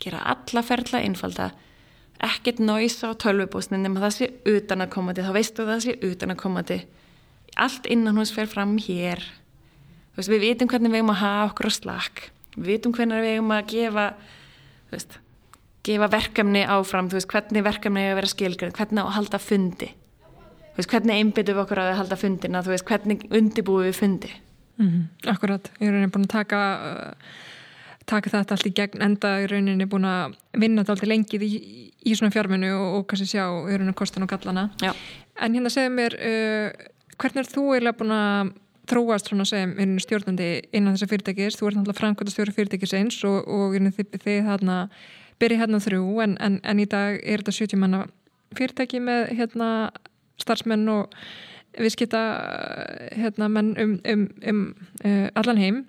gera alla ferla einfalda ekkert næs á tölvubúsnin nema það sé utan að komandi þá veistu það sé utan að komandi allt innan hús fer fram hér. Veist, við vitum hvernig við erum að hafa okkur á slakk við vitum hvernig við eigum að gefa veist, gefa verkefni áfram veist, hvernig verkefni er að vera skilgrið hvernig að halda fundi veist, hvernig einbyttum við okkur að halda fundina hvernig undibúum við fundi mm -hmm. Akkurat, ég er rauninni búin að taka uh, taka þetta allt í gegn enda ég er rauninni búin að vinna þetta allt í lengið í, í svona fjárminu og, og kannski sjá í rauninni kostan og gallana Já. en hérna segðu mér uh, hvernig er þú eiginlega búin að þróast svona sem stjórnandi innan þessa fyrirtækis, þú ert náttúrulega framkvæmda stjóra fyrirtækis eins og, og þið, þið hérna byrja hérna þrjú en, en, en í dag er þetta 70 manna fyrirtæki með hérna starfsmenn og viðskita hérna menn um, um, um uh, allan heim.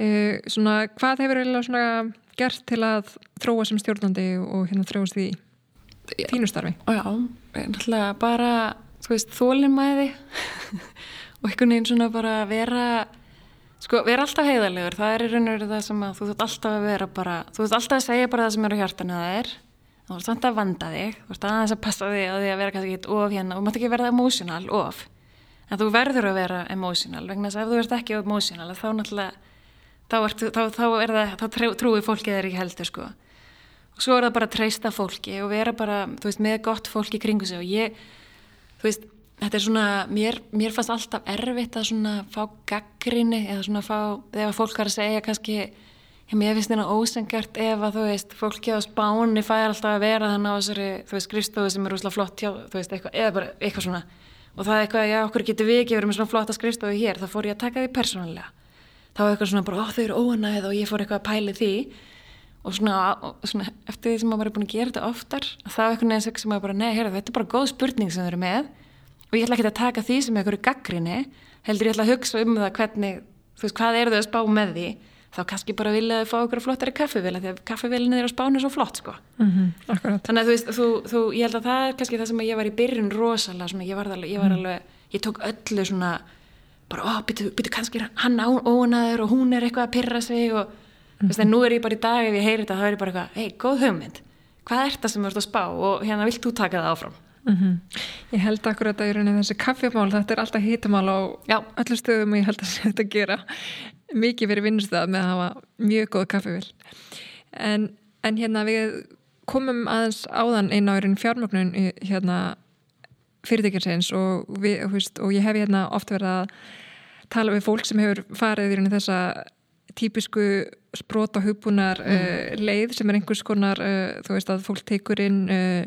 Uh, svona hvað hefur eiginlega svona gert til að þróa sem stjórnandi og hérna þróast því þínu starfi? Já, náttúrulega bara þú veist, þólinnmæði og einhvern veginn svona bara vera Sko, erum alltaf heiðarlegur, það er í raun og veru það sem að þú þútt alltaf að vera bara, þú þútt alltaf að segja bara það sem eru hjartanu það er, þú þútt alltaf að vanda þig, þú þútt aðeins að passa þig á því að vera kannski ekkit of hérna, þú mátt ekki verða emotional of, en þú verður að vera emotional, vegna þess að ef þú ert ekki emotional, þá náttúrulega, þá, ert, þá, þá er það, þá trúi fólkið þeir ekki heldur, sko. Og svo er það bara að treysta fólki og vera bara, þú veist, með gott fólki kringu sig. Og ég, þú veist, þetta er svona, mér, mér fannst alltaf erfitt að svona fá gaggrinni eða svona fá, þegar fólk var að segja kannski, ég finnst þetta ósengjart ef að þú veist, fólki á spáni fær alltaf að vera þannig á þessari, þú veist, skrifstofu sem er úslega flott hjá, þú veist, eitthvað, eða bara eitthvað svona. Og það er eitthvað, já, okkur getur við ekki verið með svona flotta skrifstofu hér, þá fór ég að taka því persónulega. Þá var eitthvað svona bara, ó, þau eru óanæð og ég fór eitthvað að pæli því. Og svona, og svona eftir því sem maður er búin að gera þetta oftar, þá eitthvað neins sem maður bara, nei, heyrðu, þetta er bara góð spurning sem þau eru með og ég ætla ekki að taka því sem einhverju gaggrinni heldur ég ætla að hugsa um það hvernig þú veist hvað eru þau að spá með því? Þá kannski bara vilja þau fá okkur flottari kaffevila því að kaffevilinni er á spánu svo flott sko. Mm -hmm, þannig að þú veist þú, þú, ég held að það er kannski það sem ég var í byrjun rosalega svona, ég var alveg, ég, var Mm. alveg, ég tók öllu svona bara, ó, byttu, byttu kannski er hann ónaður og hún er eitthvað að pyrra sig og þú veist, en nú er ég bara í dag ef ég heyri þetta, þá er ég bara eitthvað, hei, góð hugmynd. Hvað er þetta sem þú ert að spá og hérna vilt þú taka það áfram Mhm. Ég held akkurat að í rauninni þessi kaffimál, þetta er alltaf hitamál á Já. öllu stöðum og ég held að þetta gera mikið verið vinnustæð með að hafa mjög góð kaffivill. En, en hérna við komum aðeins áðan einn á einn fjármögnun hérna fyrirtækjarsins og, við, veist, og ég hef hérna ofta verið að tala við fólk sem hefur farið í rauninni þessa típisku sprota hugbúnar mm. uh, leið sem er einhvers konar uh, þú veist að fólk tekur inn uh,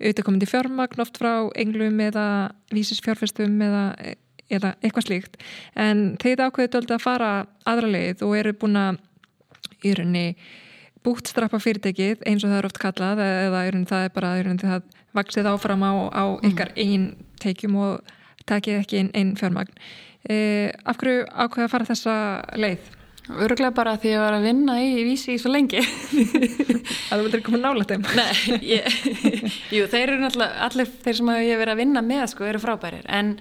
auðvitaðkomandi fjármagn oft frá englum eða vísisfjárfestum eða, eða eitthvað slíkt en þeir ákveðu að fara aðra leið og eru búin að í rauninni bútstrappa fyrirtækið eins og það er oft kallað eða í rauninni það er bara í rauninni það vaksið áfram á, á ykkar mm. einn teikjum og takið ekki einn ein fjármagn af hverju ákveðu að fara þessa leið? Öruglega bara því að ég var að vinna í, vísi í svo lengi. Að þú vildur koma nála þeim. Nei, ég, jú, þeir eru náttúrulega allir þeir sem ég hef verið að vinna með sko eru frábærir. En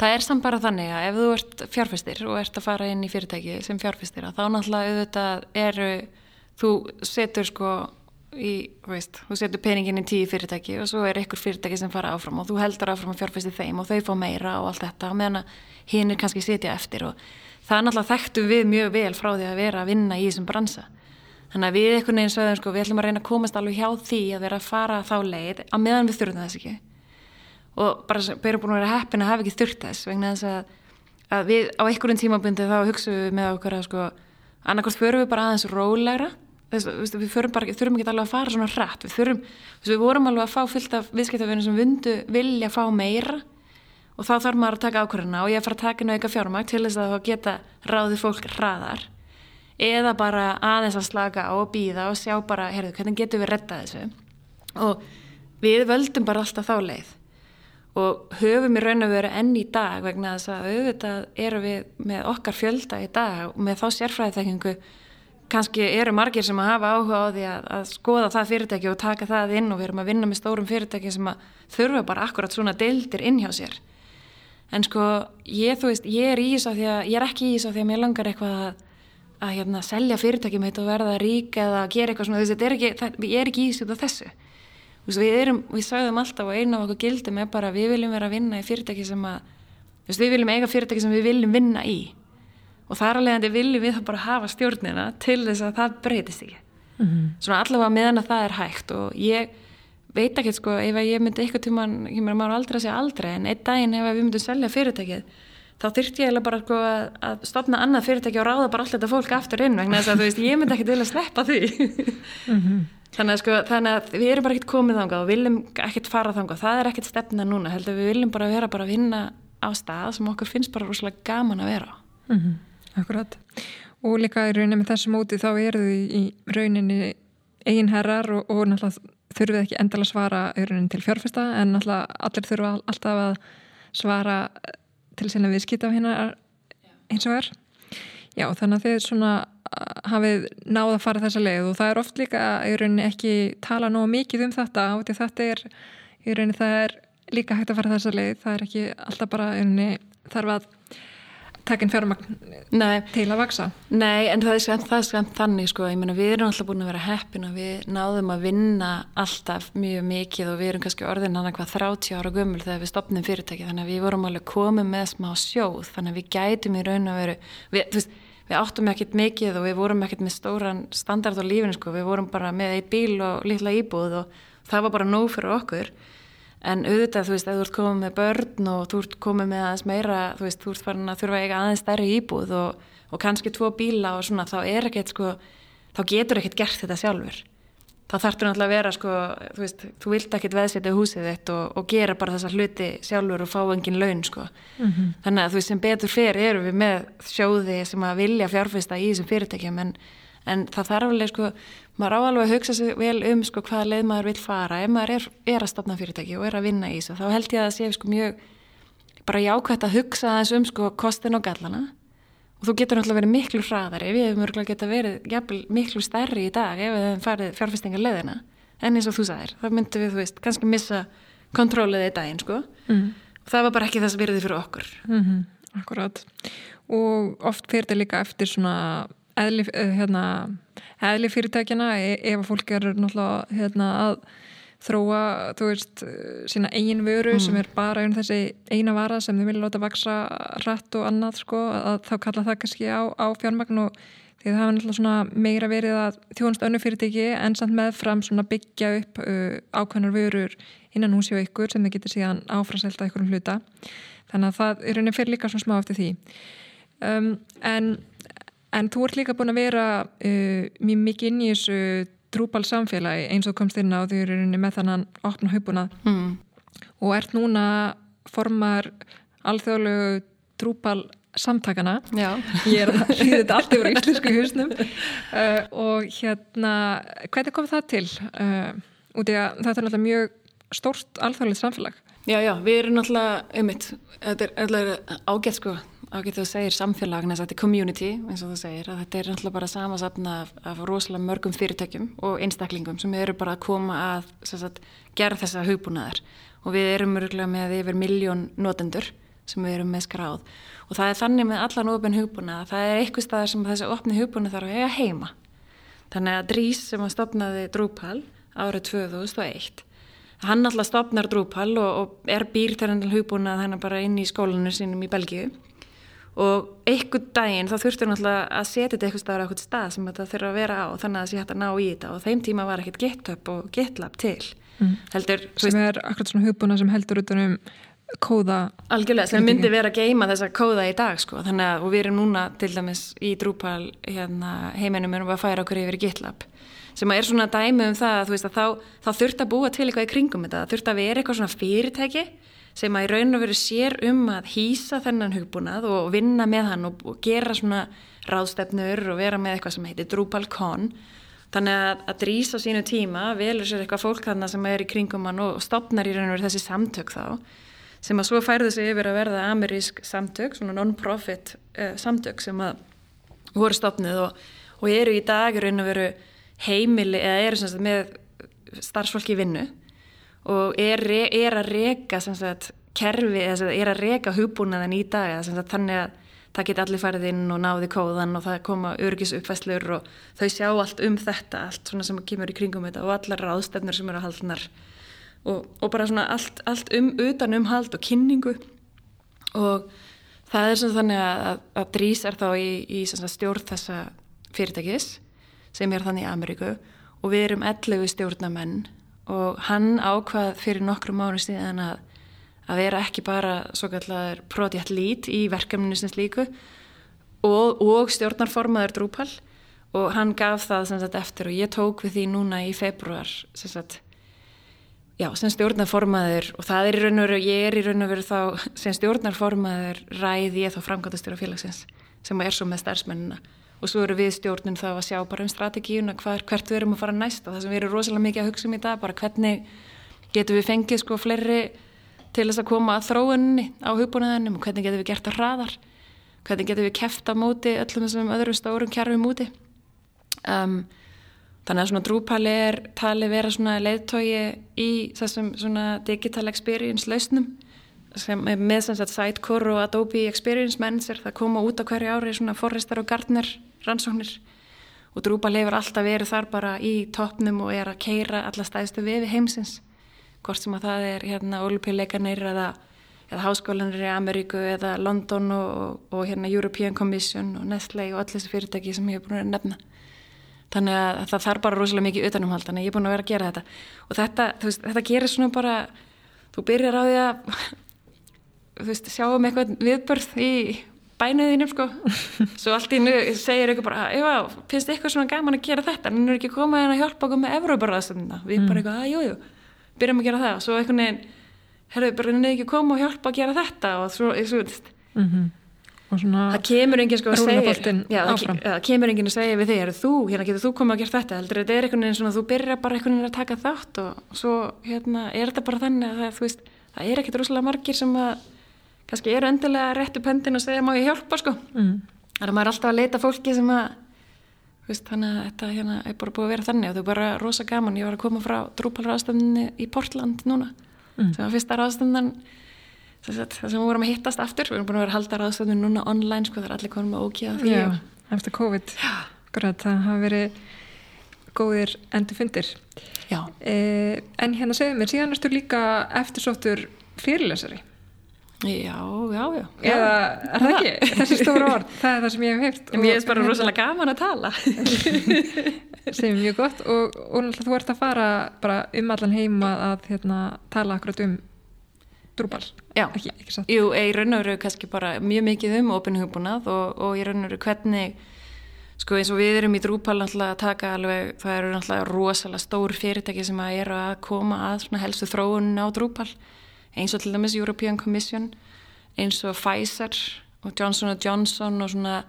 það er samt bara þannig að ef þú ert fjárfæstir og ert að fara inn í fyrirtæki sem fjárfæstir þá náttúrulega auðvitað eru þú setur sko í, veist, þú setur peningin í tíu fyrirtæki og svo er ykkur fyrirtæki sem fara áfram og þú heldur áfram að fjárfæsti þeim og þau fá meira og allt þetta meðan að hinn er kannski sitja eftir og það náttúrulega þekktum við mjög vel frá því að vera að vinna í þessum bransa. Þannig að við einhvern veginn sögum sko, við ætlum að reyna að komast alveg hjá því að vera að fara þá leið að meðan við þurfum þess ekki. Og bara erum búin að vera heppin að hafa ekki þurft þess vegna þess að, að við á einhverjum tímabundi þá hugsaum við með okkur að sko, annarkvæmst förum við bara aðeins rólegra. Þess, við bara, þurfum ekki alveg að fara svona hratt. Við, þurfum, við vorum alveg að fá fyllt af viðskiptafinu sem vundu vilja fá meira og þá þarf maður að taka ákvörðuna og ég fara að taka inn auka fjármæk til þess að það geta ráðið fólk hraðar. Eða bara aðeins að slaka á og býða og sjá bara, heyrðu, hvernig getum við rettað þessu? Og við völdum bara alltaf þá leið. Og höfum í raun að vera enn í dag vegna þess að auðvitað eru við með okkar fjölda í dag og með þá sérfræðiþekkingu kannski eru margir sem að hafa áhuga á því að, að skoða það fyrirtæki og taka það inn og við erum að vinna með stórum fyrirtæki sem að þurfa bara akkurat svona deildir inn hjá sér en sko ég þú veist, ég er í þessu því að ég er ekki í þessu því að mér langar eitthvað að, að hérna, selja fyrirtækjum mitt og verða rík eða gera eitthvað svona, þetta er ekki, það, ég er ekki í þessu. Þessu veist, við, erum, við sagðum alltaf og einu af okkur gildum er bara við viljum vera að vinna í fyrirtæki sem að veist, við viljum eiga fyrirtæki sem við viljum vinna í. Og þar alveg að viljum við bara hafa stjórnina til þess að það breytist ekki. Mm -hmm. svona allavega meðan að það er hægt og ég veit ekki sko ef ég myndi eitthvað tíman, ég maður aldrei að segja aldrei en einn daginn ef við myndum selja fyrirtækið þá þyrtti ég eiginlega bara sko að, að stopna annað fyrirtæki og ráða bara allt þetta fólk aftur inn vegna þess að þú veist ég myndi ekki til að sleppa því mm -hmm. þannig, að, sko, þannig að við erum bara ekkert komið þangað og viljum ekkert fara þangað það er ekkert stefna núna heldur við viljum bara vera bara að vinna á stað sem okkur finnst bara rúslega gaman að vera mm -hmm. Akkurat og líka í rauninni með þessu móti þá eru þið í rauninni eiginherrar og, og náttúrulega þurfið ekki endala svara rauninni til fjárfesta en allir þurfa alltaf að svara til sinna viðskipt af hérna eins og er Já, þannig að þið svona hafið náð að fara þessa leið og það er oft líka rauninni ekki tala nógu mikið um þetta og þetta er rauninni það er líka hægt að fara þessa leið það er ekki alltaf bara rauninni þarf að tekinn fjármagn Nei. til að vaksa Nei, en það er skemmt, það er skemmt þannig sko, ég meina við erum alltaf búin að vera heppin og við náðum að vinna alltaf mjög mikið og við erum kannski orðin hann eitthvað 30 ára gummul þegar við stopnum fyrirtæki þannig að við vorum alveg komið með smá sjóð. Þannig að við gætum í raun að veru við, veist, við áttum ekkert mikið og við vorum ekkert með stóran standard á lífinu sko, við vorum bara með eitt bíl og litla íbúð og það var bara nóg fyrir okkur en auðvitað, þú veist, ef þú ert komið með börn og þú ert komið með aðeins meira þú veist, þú ert farin að þurfa eiga aðeins stærri íbúð og, og kannski tvo bíla og svona, þá er ekkert sko, þá getur ekkert gert þetta sjálfur þá þarftur náttúrulega að vera sko, þú veist, þú vilt ekkert veðsetja húsið þitt og, og gera bara þessa hluti sjálfur og fá engin laun sko mm -hmm. þannig að þú veist, sem betur fyrir eru við með sjóði sem að vilja fjárfesta í þessum fyrirtækjum en, en það þarf alveg sko maður áalveg að hugsa sér vel um sko hvaða leið maður vil fara. Ef maður er, er að stopna fyrirtæki og er að vinna í þessu þá held ég að það sé sko mjög bara jákvæmt að hugsa þess um sko kostin og gallana. Og þú getur náttúrulega verið miklu hraðari við hefum örgulega geta verið jafnvel, miklu stærri í dag ef við hefum farið fjárfestingar leðina en eins og þú sagðir, þá myndum við veist kannski missa kontróliðið í daginn sko. Mm. og það var bara ekki þess að verði fyrir okkur. Mm -hmm. Akkurát og oft fyrir þetta líka eftir svona eðli, eh, hérna, eðli fyrirtækjana e, ef fólk er náttúrulega hérna, að þróa, þú veist, sína eigin vöru mm. sem er bara um þessi eina vara sem þau vilja láta vaksa rætt og annað, sko, að þá kalla það kannski á, á fjármagn og því það hafa náttúrulega svona meira verið að þjónast önnu fyrirtæki en samt meðfram svona byggja upp uh, ákveðnar vörur innan húsi og ykkur sem þau getur síðan áfraselta ykkur um hluta þannig að það er rauninni fyrir líka svona smá eftir því um, en En þú ert líka búin að vera uh, mjög mikið inn í þessu drúbal samfélagi eins og komst inn á því að þú eru með þannan opna haupuna mm. og ert núna formar alþjóðlegu drúbal samtakana Já. ég er að hlýða þetta allt yfir íslensku húsnum uh, og hérna hvernig kom það til? Uh, út í að þetta er náttúrulega mjög stórt alþjóðlegt samfélag Já, já, við erum náttúrulega um mitt, þetta er ágætt sko ágætt þú segir að þetta er community eins og þú segir að þetta er náttúrulega bara samasafna af, af rosalega mörgum fyrirtækjum og einstaklingum sem eru bara að koma að sagt, gera þessa hugbúnaðar. Og við erum örgulega með yfir miljón notendur sem við erum með skráð. Og það er þannig með allan ofin hugbúnað það er eitthvað staðar sem þessi opni hugbúnað þarf að hega heima. Þannig að Drís sem að stopnaði Drúpal árið 2001 hann alltaf stopnar Drúpal og, og er býr til hennar hugbúnað þannig bara inn í skólanu sínum í Belgíu og einhvern daginn þá þurftur náttúrulega að setja þetta eitthvað staður á eitthvað stað sem þetta þurfa að vera á þannig að það sé hægt að ná í þetta. Og þeim tíma var ekkert GitHub og GitLab til mm. heldur, sem veist, er akkurat svona hugbúna sem heldur út um kóða algjörlega, sem myndi vera að geima þessa kóða í dag sko, þannig að við erum núna til dæmis í Drupal hérna, heiminum erum við að færa okkur yfir í GitLab. Sem er svona dæmi um það að, veist, að þá, þá þurft að búa til eitthvað í kringum þetta, þurft að vera eitthvað svona fyrirtæki sem að í raun og veru sér um að hýsa þennan hugbúnað og vinna með hann og, og gera svona ráðstefnur og vera með eitthvað sem heitir DrupalCon þannig að, að drýsa sínu tíma velur sér eitthvað fólk þarna sem er í kringum hann og stopnar í raun og veru þessi samtök þá sem að svo færðu sig yfir að verða amerísk samtök, svona non-profit uh, samtök sem að voru stopnið og, og eru í dag raun og veru heimili eða eru sagt með starfsfólki vinnu og er, er að reyka kerfi, er að reyka hugbúnaðan í dag, eða þannig að það geti allir farið inn og náði kóðan og það koma örgisuppfæslur og þau sjá allt um þetta, allt svona sem kemur í kringum þetta og allar ráðstefnur sem eru að haldnar. Og, og bara svona allt, allt um, utan um hald og kynningu. Og það er svona þannig að, að Drís er þá í, í stjórn þessa fyrirtækis sem er þannig í Ameríku. Og við erum 11 stjórnamenn og hann ákvað fyrir nokkru mánu síðan að, að vera ekki bara svo kallar project lead í verkefninu sem slíku og, og stjórnarformaður Drupal. Og hann gaf það sagt eftir og ég tók við því núna í februar sem sagt Já, sem stjórnarformaður. Og það er í raun og veru, ég er í raun og veru þá sem stjórnarformaður ræði ég þá framkvæmdastjóra félagsins sem er svo með starfsmennina og svo eru við stjórnum þá að sjá bara um strategíuna hver, hvert við erum að fara næst. Og það sem við erum rosalega mikið að hugsa um í dag bara hvernig getum við fengið sko fleiri til þess að koma að þróunni á hugbúnaðinum og hvernig getum við gert það hraðar? Hvernig getum við keft að móti öllum þessum öðrum stórum kjærfum úti? Um, þannig að svona drúpali er tali vera svona leiðtógi í þessum svona digital experience lausnum sem er með sem sagt Sitecore og Adobe Experience Manager það koma út á hverju ári svona Forrester og Gardner rannsóknir. Og Drupal hefur alltaf verið þar bara í toppnum og er að keira alla stæðstu viði heimsins. Hvort sem að það er hérna olupilleganir eða, eða háskólanir í Ameríku eða London og, og, og hérna European Commission og Nestle og allir þessi fyrirtæki sem ég hef búin að nefna. Þannig að það þarf bara rosalega mikið utanumhald þannig að ég er búin að vera að gera þetta. Og þetta, veist, þetta gerir svona bara þú byrjar á því að veist, sjáum eitthvað viðbörð í bænuðinum sko. Svo allt í nú segir eitthvað bara ef finnst eitthvað svona gaman að gera þetta? En nú er ekki komað en að hjálpa okkur með Evróparraðstöndina við mm. bara eitthvað, að jújú, byrjum að gera það. Og svo eitthvað neginn, herru, bara nefnir ekki koma og hjálpa að gera þetta. Og svo, svo mm -hmm það kemur enginn sko að segja það, kemur enginn að segja við þig þú, hérna getur þú komið að gera þetta? Heldur þetta er einhvern veginn svona, þú byrjar bara einhvern veginn að taka þátt og svo hérna kannski eru endilega rétt upp hendin og segja má ég hjálpa sko? Mm. þannig að maður er alltaf að leita fólki sem að veist, þannig að þetta hérna, er bara búið að vera þannig og það er bara rosa gaman, ég var að koma frá drúpalraðstöndinni í Portland núna mm. sem var fyrsta raðstöndan það sem við vorum að hittast aftur. Við erum búin að vera að halda ráðstöðun núna online sko það er allir konum að ókja því Já, eftir COVID. Græt, það hafa verið góðir endur fundir eh, en hérna segðum við síðan erstu líka eftirsóttur fyrirlesari Já, já, já. Eða, er það ekki? Þessi stóra orð, það er það sem ég hef heilt Mér er bara rosalega gaman að tala. Sem mjög gott og, og þú ert að fara bara um allan heima að hérna, tala akkurat um drúbal ekki, ekki satt? Jú, ég raun og veru kannski bara mjög mikið um ofinhugbúnað og, og ég raun og veru hvernig sko eins og við erum í drúbal náttúrulega að taka alveg, það eru náttúrulega rosalega stór fyrirtæki sem að eru að koma að svona helstu þróun á drúbal eins og til dæmis European Commission eins og Pfizer og Johnson Johnson og svona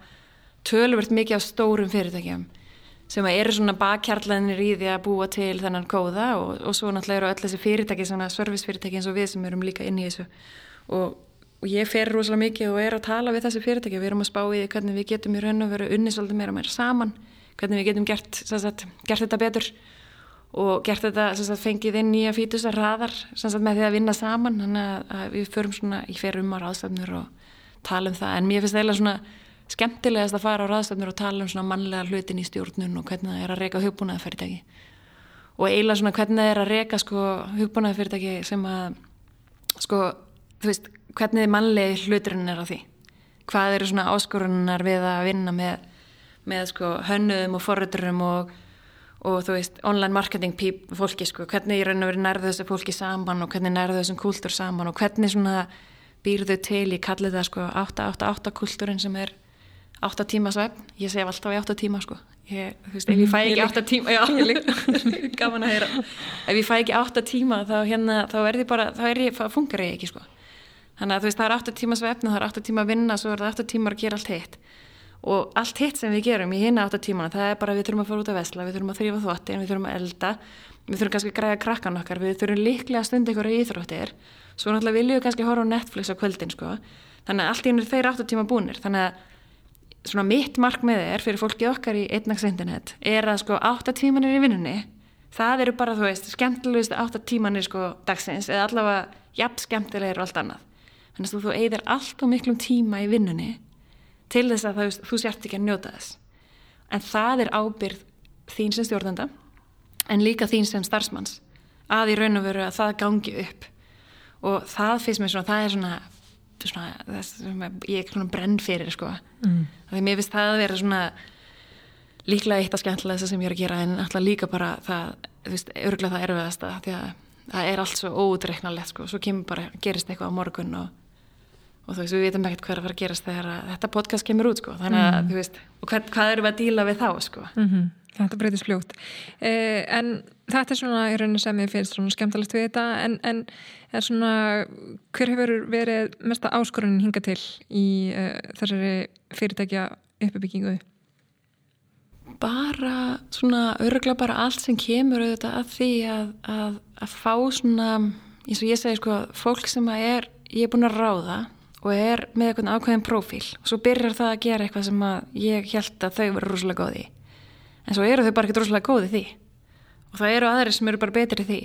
tölvert mikið af stórum fyrirtækjum sem eru svona bakkjarlæðinir í því að búa til þennan kóða og, og svo náttúrulega eru öll þessi fyrirtæki, svona servicefyrirtæki eins og við sem erum líka inn í þessu. Og, og ég fer rosalega mikið og er að tala við þessi fyrirtæki, við erum að spá í hvernig við getum í raun og veru unni svolítið meira og meira saman, hvernig við getum gert, sagt, gert þetta betur og gert þetta sagt, fengið inn nýja fítusar raðar sagt, með því að vinna saman, þannig að við förum svona, ég fer um á ráðstafnur og tala um það, en mér finnst það eiginlega svona skemmtilegast að fara á raðstafnir og tala um svona mannlega hlutin í stjórnun og hvernig það er að reyka hugbúnaða fyrirtæki og eiginlega svona hvernig það er að reyka sko hugbúnaða fyrirtæki sem að sko, þú veist, hvernig mannlegi hluturinn er á því. Hvað eru svona áskorunar við að vinna með, með sko hönnuðum og forröðurum og, og þú veist, online marketing fólki sko, hvernig í raun og verið nærðu þessu fólki saman og hvernig nærðu þessum kúltur saman og hvernig svona býrðu til, ég kalli það sko 888 kúlturinn sem er 8 tíma svefn, ég sef alltaf í 8 tíma sko, ég, þú veist, ef ég fæ ekki 8 tíma, já, gaman að heyra. Ef ég fæ ekki 8 tíma þá hérna, þá er því bara, þá er ég þá funkar ég ekki sko, þannig að þú veist það er 8 tíma svefn það er 8 tíma að vinna svo er það 8 tíma að gera allt hitt og allt hitt sem við gerum í hinna 8 tíma það er bara við þurfum að fara út að vesla, við þurfum að þrýfa þvottin, við þurfum að elda við þurfum kannski að græða krakkan okkar, við þurfum líklega að stunda ykkur í íþróttir. Svo náttúrulega viljum við kannski horfa á Netflix á kvöldin sko. þannig að allt í hennur þeir 8 tíma búnir. Þannig að svona mitt markmið er fyrir fólkið okkar í einnags internet er að sko 8 tímanir í vinnunni það eru bara þú veist skemmtilegust 8 tímanir sko dagsins eða allavega jafn skemmtilegir og allt annað. Þannig að þú eigðir allt og miklum tíma í vinnunni til þess að það, þú sért ekki að njóta þess en það er ábyrð þín sem stjórnanda en líka þín sem starfsmanns að í raun og veru að það gangi upp og það finnst mér svona, það er svona svona, þess sem ég er svona brenn fyrir sko. mm. því mér finnst það að vera svona líklega eitt af skemmtilega þess sem ég er að gera en alltaf líka bara það, þú veist, örgulega það erfiðast að að það er allt svo ódreiknalegt sko, svo kemur bara, gerist eitthvað á morgun og, og þú veist, við veitum ekkert hvað er að fara að gerast þegar að þetta podcast kemur út sko, þannig að mm. þú veist, og hvað, hvað eru við að díla við þá sko mm -hmm. Þetta breytist fljótt eh, en þetta er svona í rauninu sem ég finnst svona skemmtilegt við þetta en, en er svona hver hefur verið mesta áskorunin hinga til í uh, þessari fyrirtækja uppbyggingu? Bara svona öruglega bara allt sem kemur auðvitað að því að, að, að fá svona eins og ég segi sko fólk sem að er ég er búin að ráða og er með eitthvað ákveðin profíl og svo byrjar það að gera eitthvað sem ég held að þau verður rúslega góði en svo eru þau bara ekki rúslega góði því. Og það eru aðri sem eru bara betri því.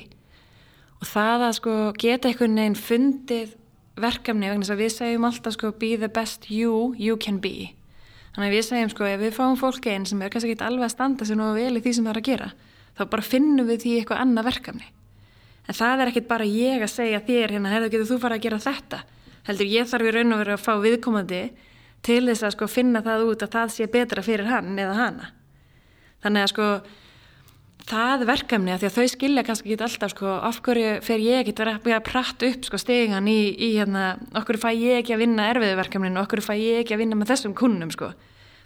Og það að sko geta einhvern veginn fundið verkefni vegna þess að við segjum alltaf sko be the best you you can be. Þannig að við segjum sko ef við fáum fólki einn sem er kannski ekki alveg að standa sér nú vel í því sem það er að gera þá bara finnum við því eitthvað annað verkefni. En það er ekkit bara ég að segja þér hérna, hefur getur þú farið að gera þetta heldur ég þarf í raun og veru að fá viðkomandi til þess að sko finna það út að það sé betra fyrir hann eða hana þannig að sko það verkefni að því að þau skilja kannski ekki alltaf sko, af hverju fer ég ekki að vera að pratta upp sko stegan í, í hérna, okkur fæ ég ekki að vinna erfiðu verkefninu, okkur fæ ég ekki að vinna með þessum kunnum sko.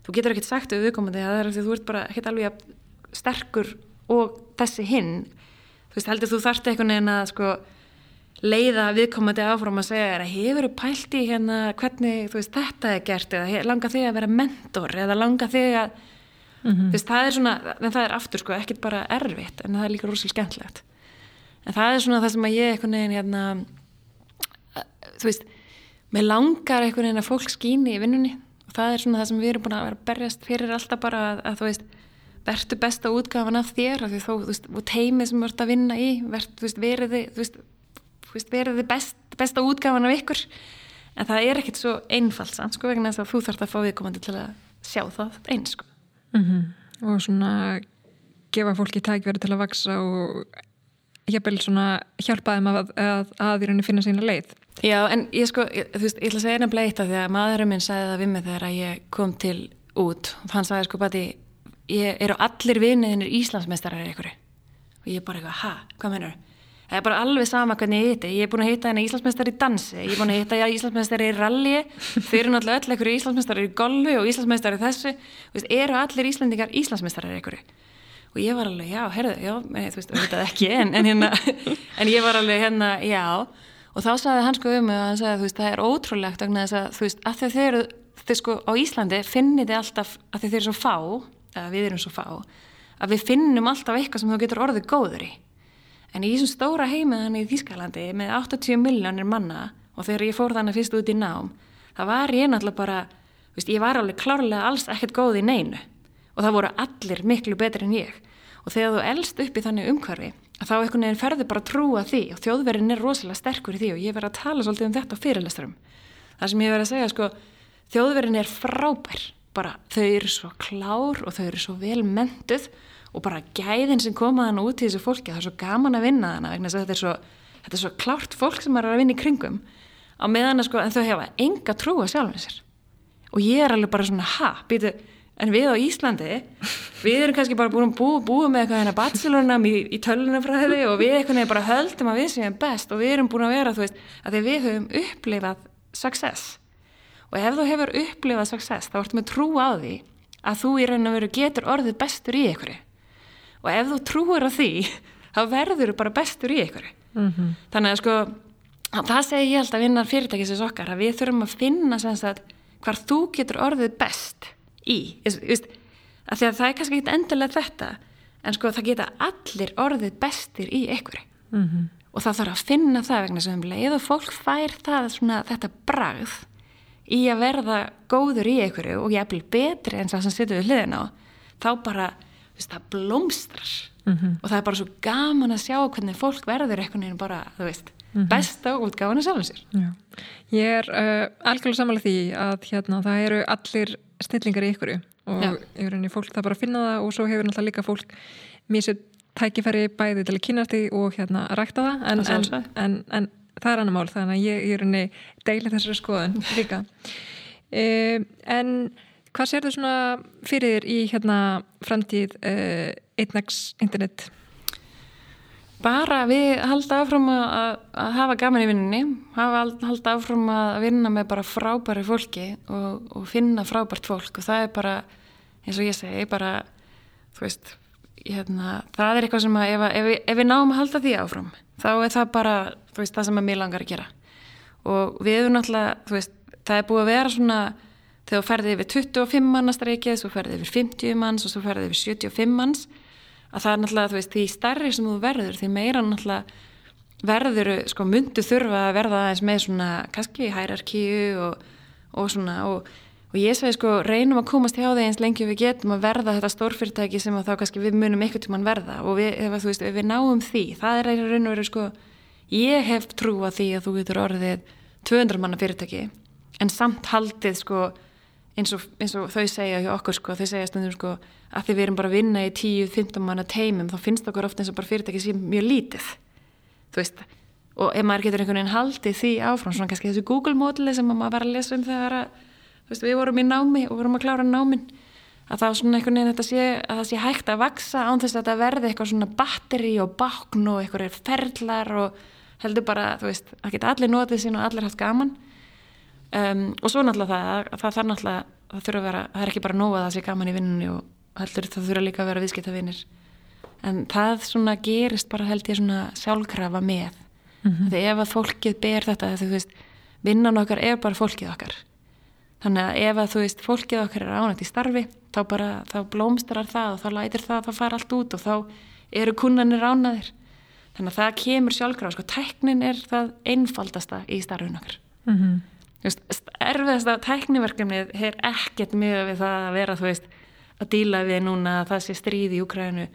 Þú getur ekkert sagt við viðkomandi að það er að þú ert bara ekkert alveg sterkur og þessi hinn, þú veist heldur þú þarft eitthvað neina sko leiða viðkomandi áfram að segja að hefur þú pælt í hérna hvernig veist, þetta er gert eða langa þig að vera mentor eða langa þig að mm -hmm. Þess, það er svona, en það er aftur sko ekkert bara erfitt en það er líka rosalega skemmtlegt en það er svona það sem að ég eitthvað neginn hérna þú veist, mér langar eitthvað neginn að fólk skýni í vinnunni og það er svona það sem við erum búin að vera berjast fyrir alltaf bara að, að þú veist verður besta útgafan af þér af því þó, þú veist, og teimið sem verður að vinna í verður, þú veist, veriði þú veist, veist veriði best, besta útgafan af ykkur. En það er ekkert svo einfalt sann, sko, vegna þess að þú þarfst að fá viðkomandi til að sjá það eins, sko. Mm -hmm. og svona gefa fólki tækverði til að vaksa og jafnvel svona hjálpa þeim að, að, að að finna sína leið. Já, en ég sko, ég, þú veist, ég ætla að segja eina bleita því að maðurinn minn sagði það við mig þegar ég kom til út. Og hann sagði sko bæti, ég er á allir vinniðinir Íslandsmeistarar ykkur og ég er bara eitthvað, ha, hvað mennur það? Það er bara alveg sama hvernig ég heiti ég er búin að heita henni Íslandsmeistar í dansi. Ég er búin að heita Íslandsmeistar í ralli. Þeir eru náttúrulega öll ekkur Íslandsmeistar í golfi og Íslandsmeistar í þessu. Veist, eru allir Íslandingar Íslandsmeistar ykkur og ég var alveg, já, herðu, já þú veist, þetta ekki, en, en hérna en ég var alveg hérna, já. Og þá sagði hann sko um mig og hann sagði, þú veist, það er ótrúlegt að þess að, þú veist, að þeir eru þeir sko á Íslandi finnir þið alltaf að þeir eru svo fá, að við erum svo fá að við finnum alltaf eitthvað sem þú getur orðið góður í en í þessum stóra heimaðan í Þýskalandi með 80 miljónir manna og þegar ég fór þannig fyrst út í nám það var ég náttúrulega bara veist, ég var alveg klárlega alls ekkert góð í neinu. Og það voru allir miklu betri en ég. Og þegar þú elst upp í þannig umhverfi þá einhvern veginn ferður bara trúa því og þjóðverðin er rosalega sterkur í því og ég verði að tala svolítið um þetta á fyrirlesturum það sem ég verði að segja sko þjóðverðin er frábær. Bara þau eru svo klár og þau eru svo vel mentuð og bara gæðin sem komaðan út í þessu fólki það er svo gaman að vinna þannig vegna þetta er svo, þetta er svo klárt fólk sem er að vinna í kringum. Á meðan sko, en þau hefa enga trú að sjálfum sér. Og ég er alveg bara svona ha, býtu, en við á Íslandi við erum kannski bara búin að búa, búa með eitthvað hérna bachelornam í, í tölunafræði og við eitthvað bara höldum að við séum best og við erum búin að vera þú veist að við höfum upplifað success. Og ef þú hefur upplifað success þá ertu með trú á því að þú í raun og veru getur orðið bestur í einhverju og ef þú trúir á því þá verður þú bara bestur í ykkur mm -hmm. þannig að sko það segi ég alltaf innan fyrirtækisins okkar að við þurfum að finna að, hvar þú getur orðið best í að því að það er kannski ekki endilega þetta en sko það geta allir orðið bestir í ykkur mm -hmm. og það þarf að finna það vegna sem um leið og fólk fær það svona, þetta bragð í að verða góður í ykkur og ég er betri en það sem setur við hliðin á þá bara veist, það blómstrar mm -hmm. og það er bara svo gaman að sjá hvernig fólk verður einhvern veginn bara, þú veist mm -hmm. besta útgáðan að sjálfa sér Já. Ég er uh, algjörlega samanlega því að hérna, það eru allir snillingar í ykkur og yfir henni fólk það bara að finna það og svo hefur náttúrulega líka fólk mísið tækifæri bæði til að kynast því og hérna að rækta það en, en, en, en það er annar mál þannig að ég er henni deili þessari skoðan líka um, en Hvað sér þau svona fyrir í hérna framtíð uh, einnags internet? Bara við halda áfram að, að hafa gaman í vinninni, halda áfram að vinna með bara frábæri fólki og, og finna frábært fólk og það er bara, eins og ég segi, bara, þú veist, hérna, það er eitthvað sem að ef, ef, ef við náum að halda því áfram, þá er það bara, þú veist, það sem að mér langar að gera og við erum náttúrulega, þú veist, það er búið að vera svona þegar þú ferði yfir 25 mannastreikið, svo ferði yfir 50 manns og svo ferði yfir 75 manns að það er náttúrulega, veist, því stærri sem þú verður, því meira náttúrulega verður, sko, myndu þurfa að verða aðeins með svona, kannski hærarkíu og, og svona og, og ég segi, sko, reynum að komast hjá því eins lengi við getum að verða þetta stórfyrirtæki sem að þá kannski við munum til mann verða. Og við, ef, veist, ef við náum því, það er reynur, sko, ég hef trú að því að þú getur orðið 200 manna fyrirtæki en samt haldið sko eins og, eins og þau segja hjá okkur sko, þau segja stundum sko að því við erum bara að vinna í 10-15 manna teimum þá finnst okkur ofta eins og bara fyrirtæki sem mjög lítið þú veist. Og ef maður getur einhvern veginn haldið því áfram svona kannski þessu Google módili sem maður var að lesa um þegar að, veist, við vorum í námi og vorum að klára námin að það svona einhvern veginn þetta sé að það sé hægt að vaksa án þess að þetta verði eitthvað svona batteri og bakn og eitthvað ferlar og heldur bara, þú veist, að geta allir notið sín og allir haft gaman um, og svo náttúrulega það, það þarf náttúrulega það þurfa að vera, það er ekki bara nóga það sé gaman í vinnunni og heldur það þurfa líka að vera viðskiptavinir. En það svona gerist bara held ég svona sjálfkrafa með. Mm -hmm. þegar ef að fólkið ber þetta þú veist, vinnan okkar er bara fólkið okkar. Þannig að ef að þú veist fólkið okkar er ánægt í starfi þá bara, þá blómstrar það og þá lætir það þá fara allt út og þá eru kunnanir ánaðir þannig að það kemur sjálfkraf sko, er mm -hmm. veist, erfiðasta tækniverkefnið er ekkert mjög við það að vera veist að díla við núna að það sé stríð í Ukrænu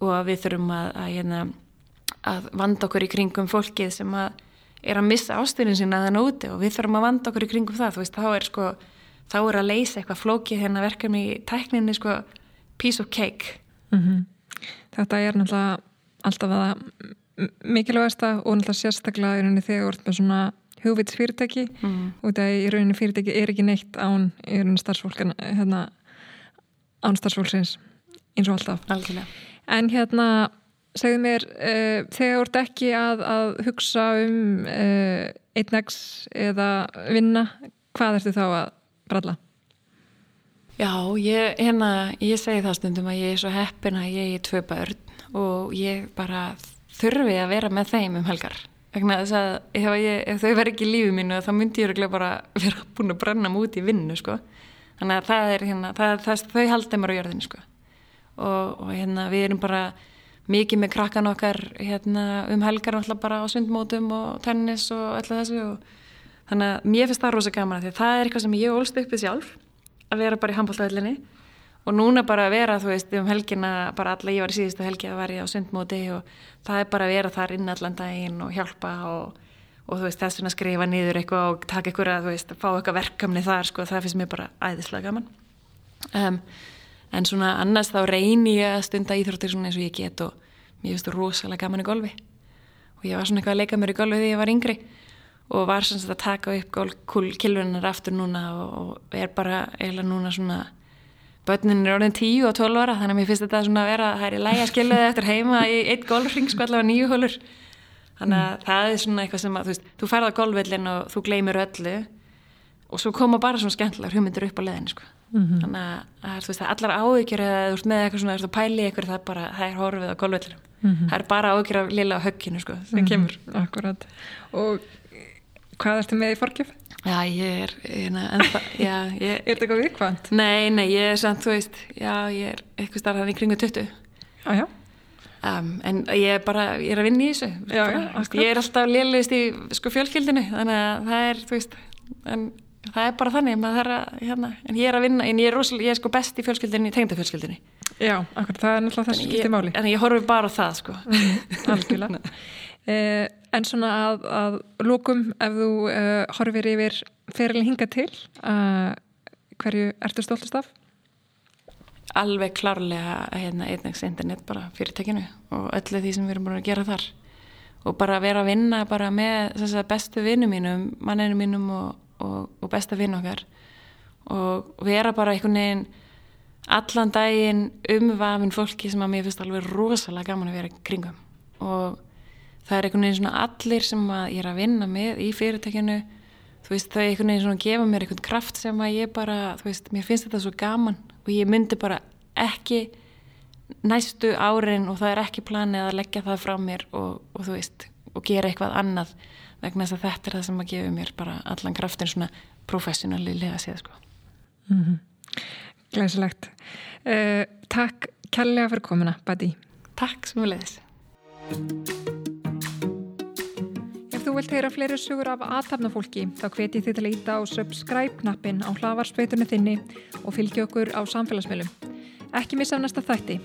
og að við þurfum að, að, að, hérna, að vanda okkur í kringum fólkið sem að er að missa ástyrjun sína þannig úti og við þurfum að vanda okkur í kringum það veist, þá er sko þá er að leysa eitthvað flókið hérna verkefni í tækninni sko piece of cake mm -hmm. Þetta er náttúrulega alltaf að mikilvægasta og náttúrulega sérstaklega þegar þú ert með svona hugvits fyrirtæki mm. og það í rauninni fyrirtæki er ekki neitt án í rauninni starfsfólk hérna, án starfsfólksins eins og alltaf Algjörlega. en hérna segðu mér uh, þegar ert ekki að, að hugsa um uh, einnægs eða vinna hvað ertu þá að bralla? Já, ég, hérna, ég segi það stundum að ég er svo heppin að ég er tvö börn og ég bara þurfi að vera með þeim um helgar þess að ef, ég, ef þau verð ekki í lífið mínu þá myndi ég bara vera búin að brenna múti í vinnu sko. þannig að það er hérna, það, það, þau halda mér á jörðinu sko. og, og hérna við erum bara mikið með krakkan okkar hérna, um helgar alltaf bara á sundmótum og tennis og öllu þessu og þannig að mér finnst það rosa gaman því það er eitthvað sem ég ólst uppið sjálf að vera bara í handbóltaðillinni og núna bara að vera þú veist um helgina bara alla ég var í síðustu helgi að vera á sundmóti og það er bara að vera þar inn allan daginn og hjálpa og, og þú veist þess að skrifa niður eitthvað og taka eitthvað að þú veist fá eitthvað verkefni þar sko það finnst mér bara æðislega gaman. Um, en svona annars þá reynir ég að stunda íþróttir svona eins og ég get og mér finnst það rosalega gaman í golfi. Og ég var svona eitthvað að leika mér í golfi því ég var yngri og var svona að taka upp golfkilvunar aftur núna og, og er bara eiginlega núna svona börnin er orðin 10 og 12 ára þannig að mér finnst þetta svona að vera það er í læga skiluði eftir heima í eitt golfring sko allavega nýju hólur þannig að mm. það er svona eitthvað sem að þú veist þú færða golfvillin og þú gleymir öllu og svo koma bara svona skemmtilega hugmyndir upp á leðinu sko mm -hmm. þannig að þú veist það er allar áhyggjur eða þú veist með eitthvað svona þú pæli eitthvað það bara það er horfið á golfvillinum mm -hmm. það er bara áhyggjur af lilla högginu sko sem -hmm. kemur Akkurat og hvað ertu með í forkjöf? Já, ég er hérna, ennþá, já, ég, Er þetta eitthvað vikvænt? Nei, nei, ég er samt, þú veist, já, ég er eitthvað starfðan í kringu 20 Já, já. Um, En ég er bara, ég er að vinna í þessu Já, já, akkurat. Ég er alltaf liðlegist í, sko, fjölkildinu þannig að það er, þú veist en það er bara þannig, maður þarf að, hérna en ég er að vinna, en ég er rosalega, ég er sko best í fjölskyldinu í tengdafjölskyldinu Já, akkurat, það er náttúrulega það sem skiptir máli. En ég horfi bara það, sko. Algjörlega. Eh, en svona að, að lókum ef þú uh, horfir yfir ferilin hinga til uh, hverju ertu stoltast af? Alveg klárlega hérna, einnegs internet bara fyrirtekinu og öllu því sem við erum búin að gera þar. Og bara vera að vinna bara með að bestu vinnu mínum manninu mínum og, og, og besta vinn okkar. Og vera bara einhvern veginn allan daginn umvafin fólki sem að mér finnst alveg rosalega gaman að vera kringum. Og það er einhvern veginn svona allir sem ég er að vinna með í fyrirtekinu þú veist þau einhvern veginn svona gefa mér einhvern kraft sem að ég bara, þú veist, mér finnst þetta svo gaman og ég myndi bara ekki næstu árin og það er ekki planið að leggja það frá mér og, og þú veist, og gera eitthvað annað vegna þess að þetta er það sem að gefa mér bara allan kraftin svona professionali lega séð sko. Mm -hmm. Glæsilegt. Uh, Takk kærlega fyrir komina, Badi Takk sem við leiðis vilt heyra fleiri sugur af aðtapnafólki þá hveti þið til að íta á subscribe-knappin á hlavarspeitunni þinni og fylgja okkur á samfélagsmiðlum. Ekki missa af næsta þætti.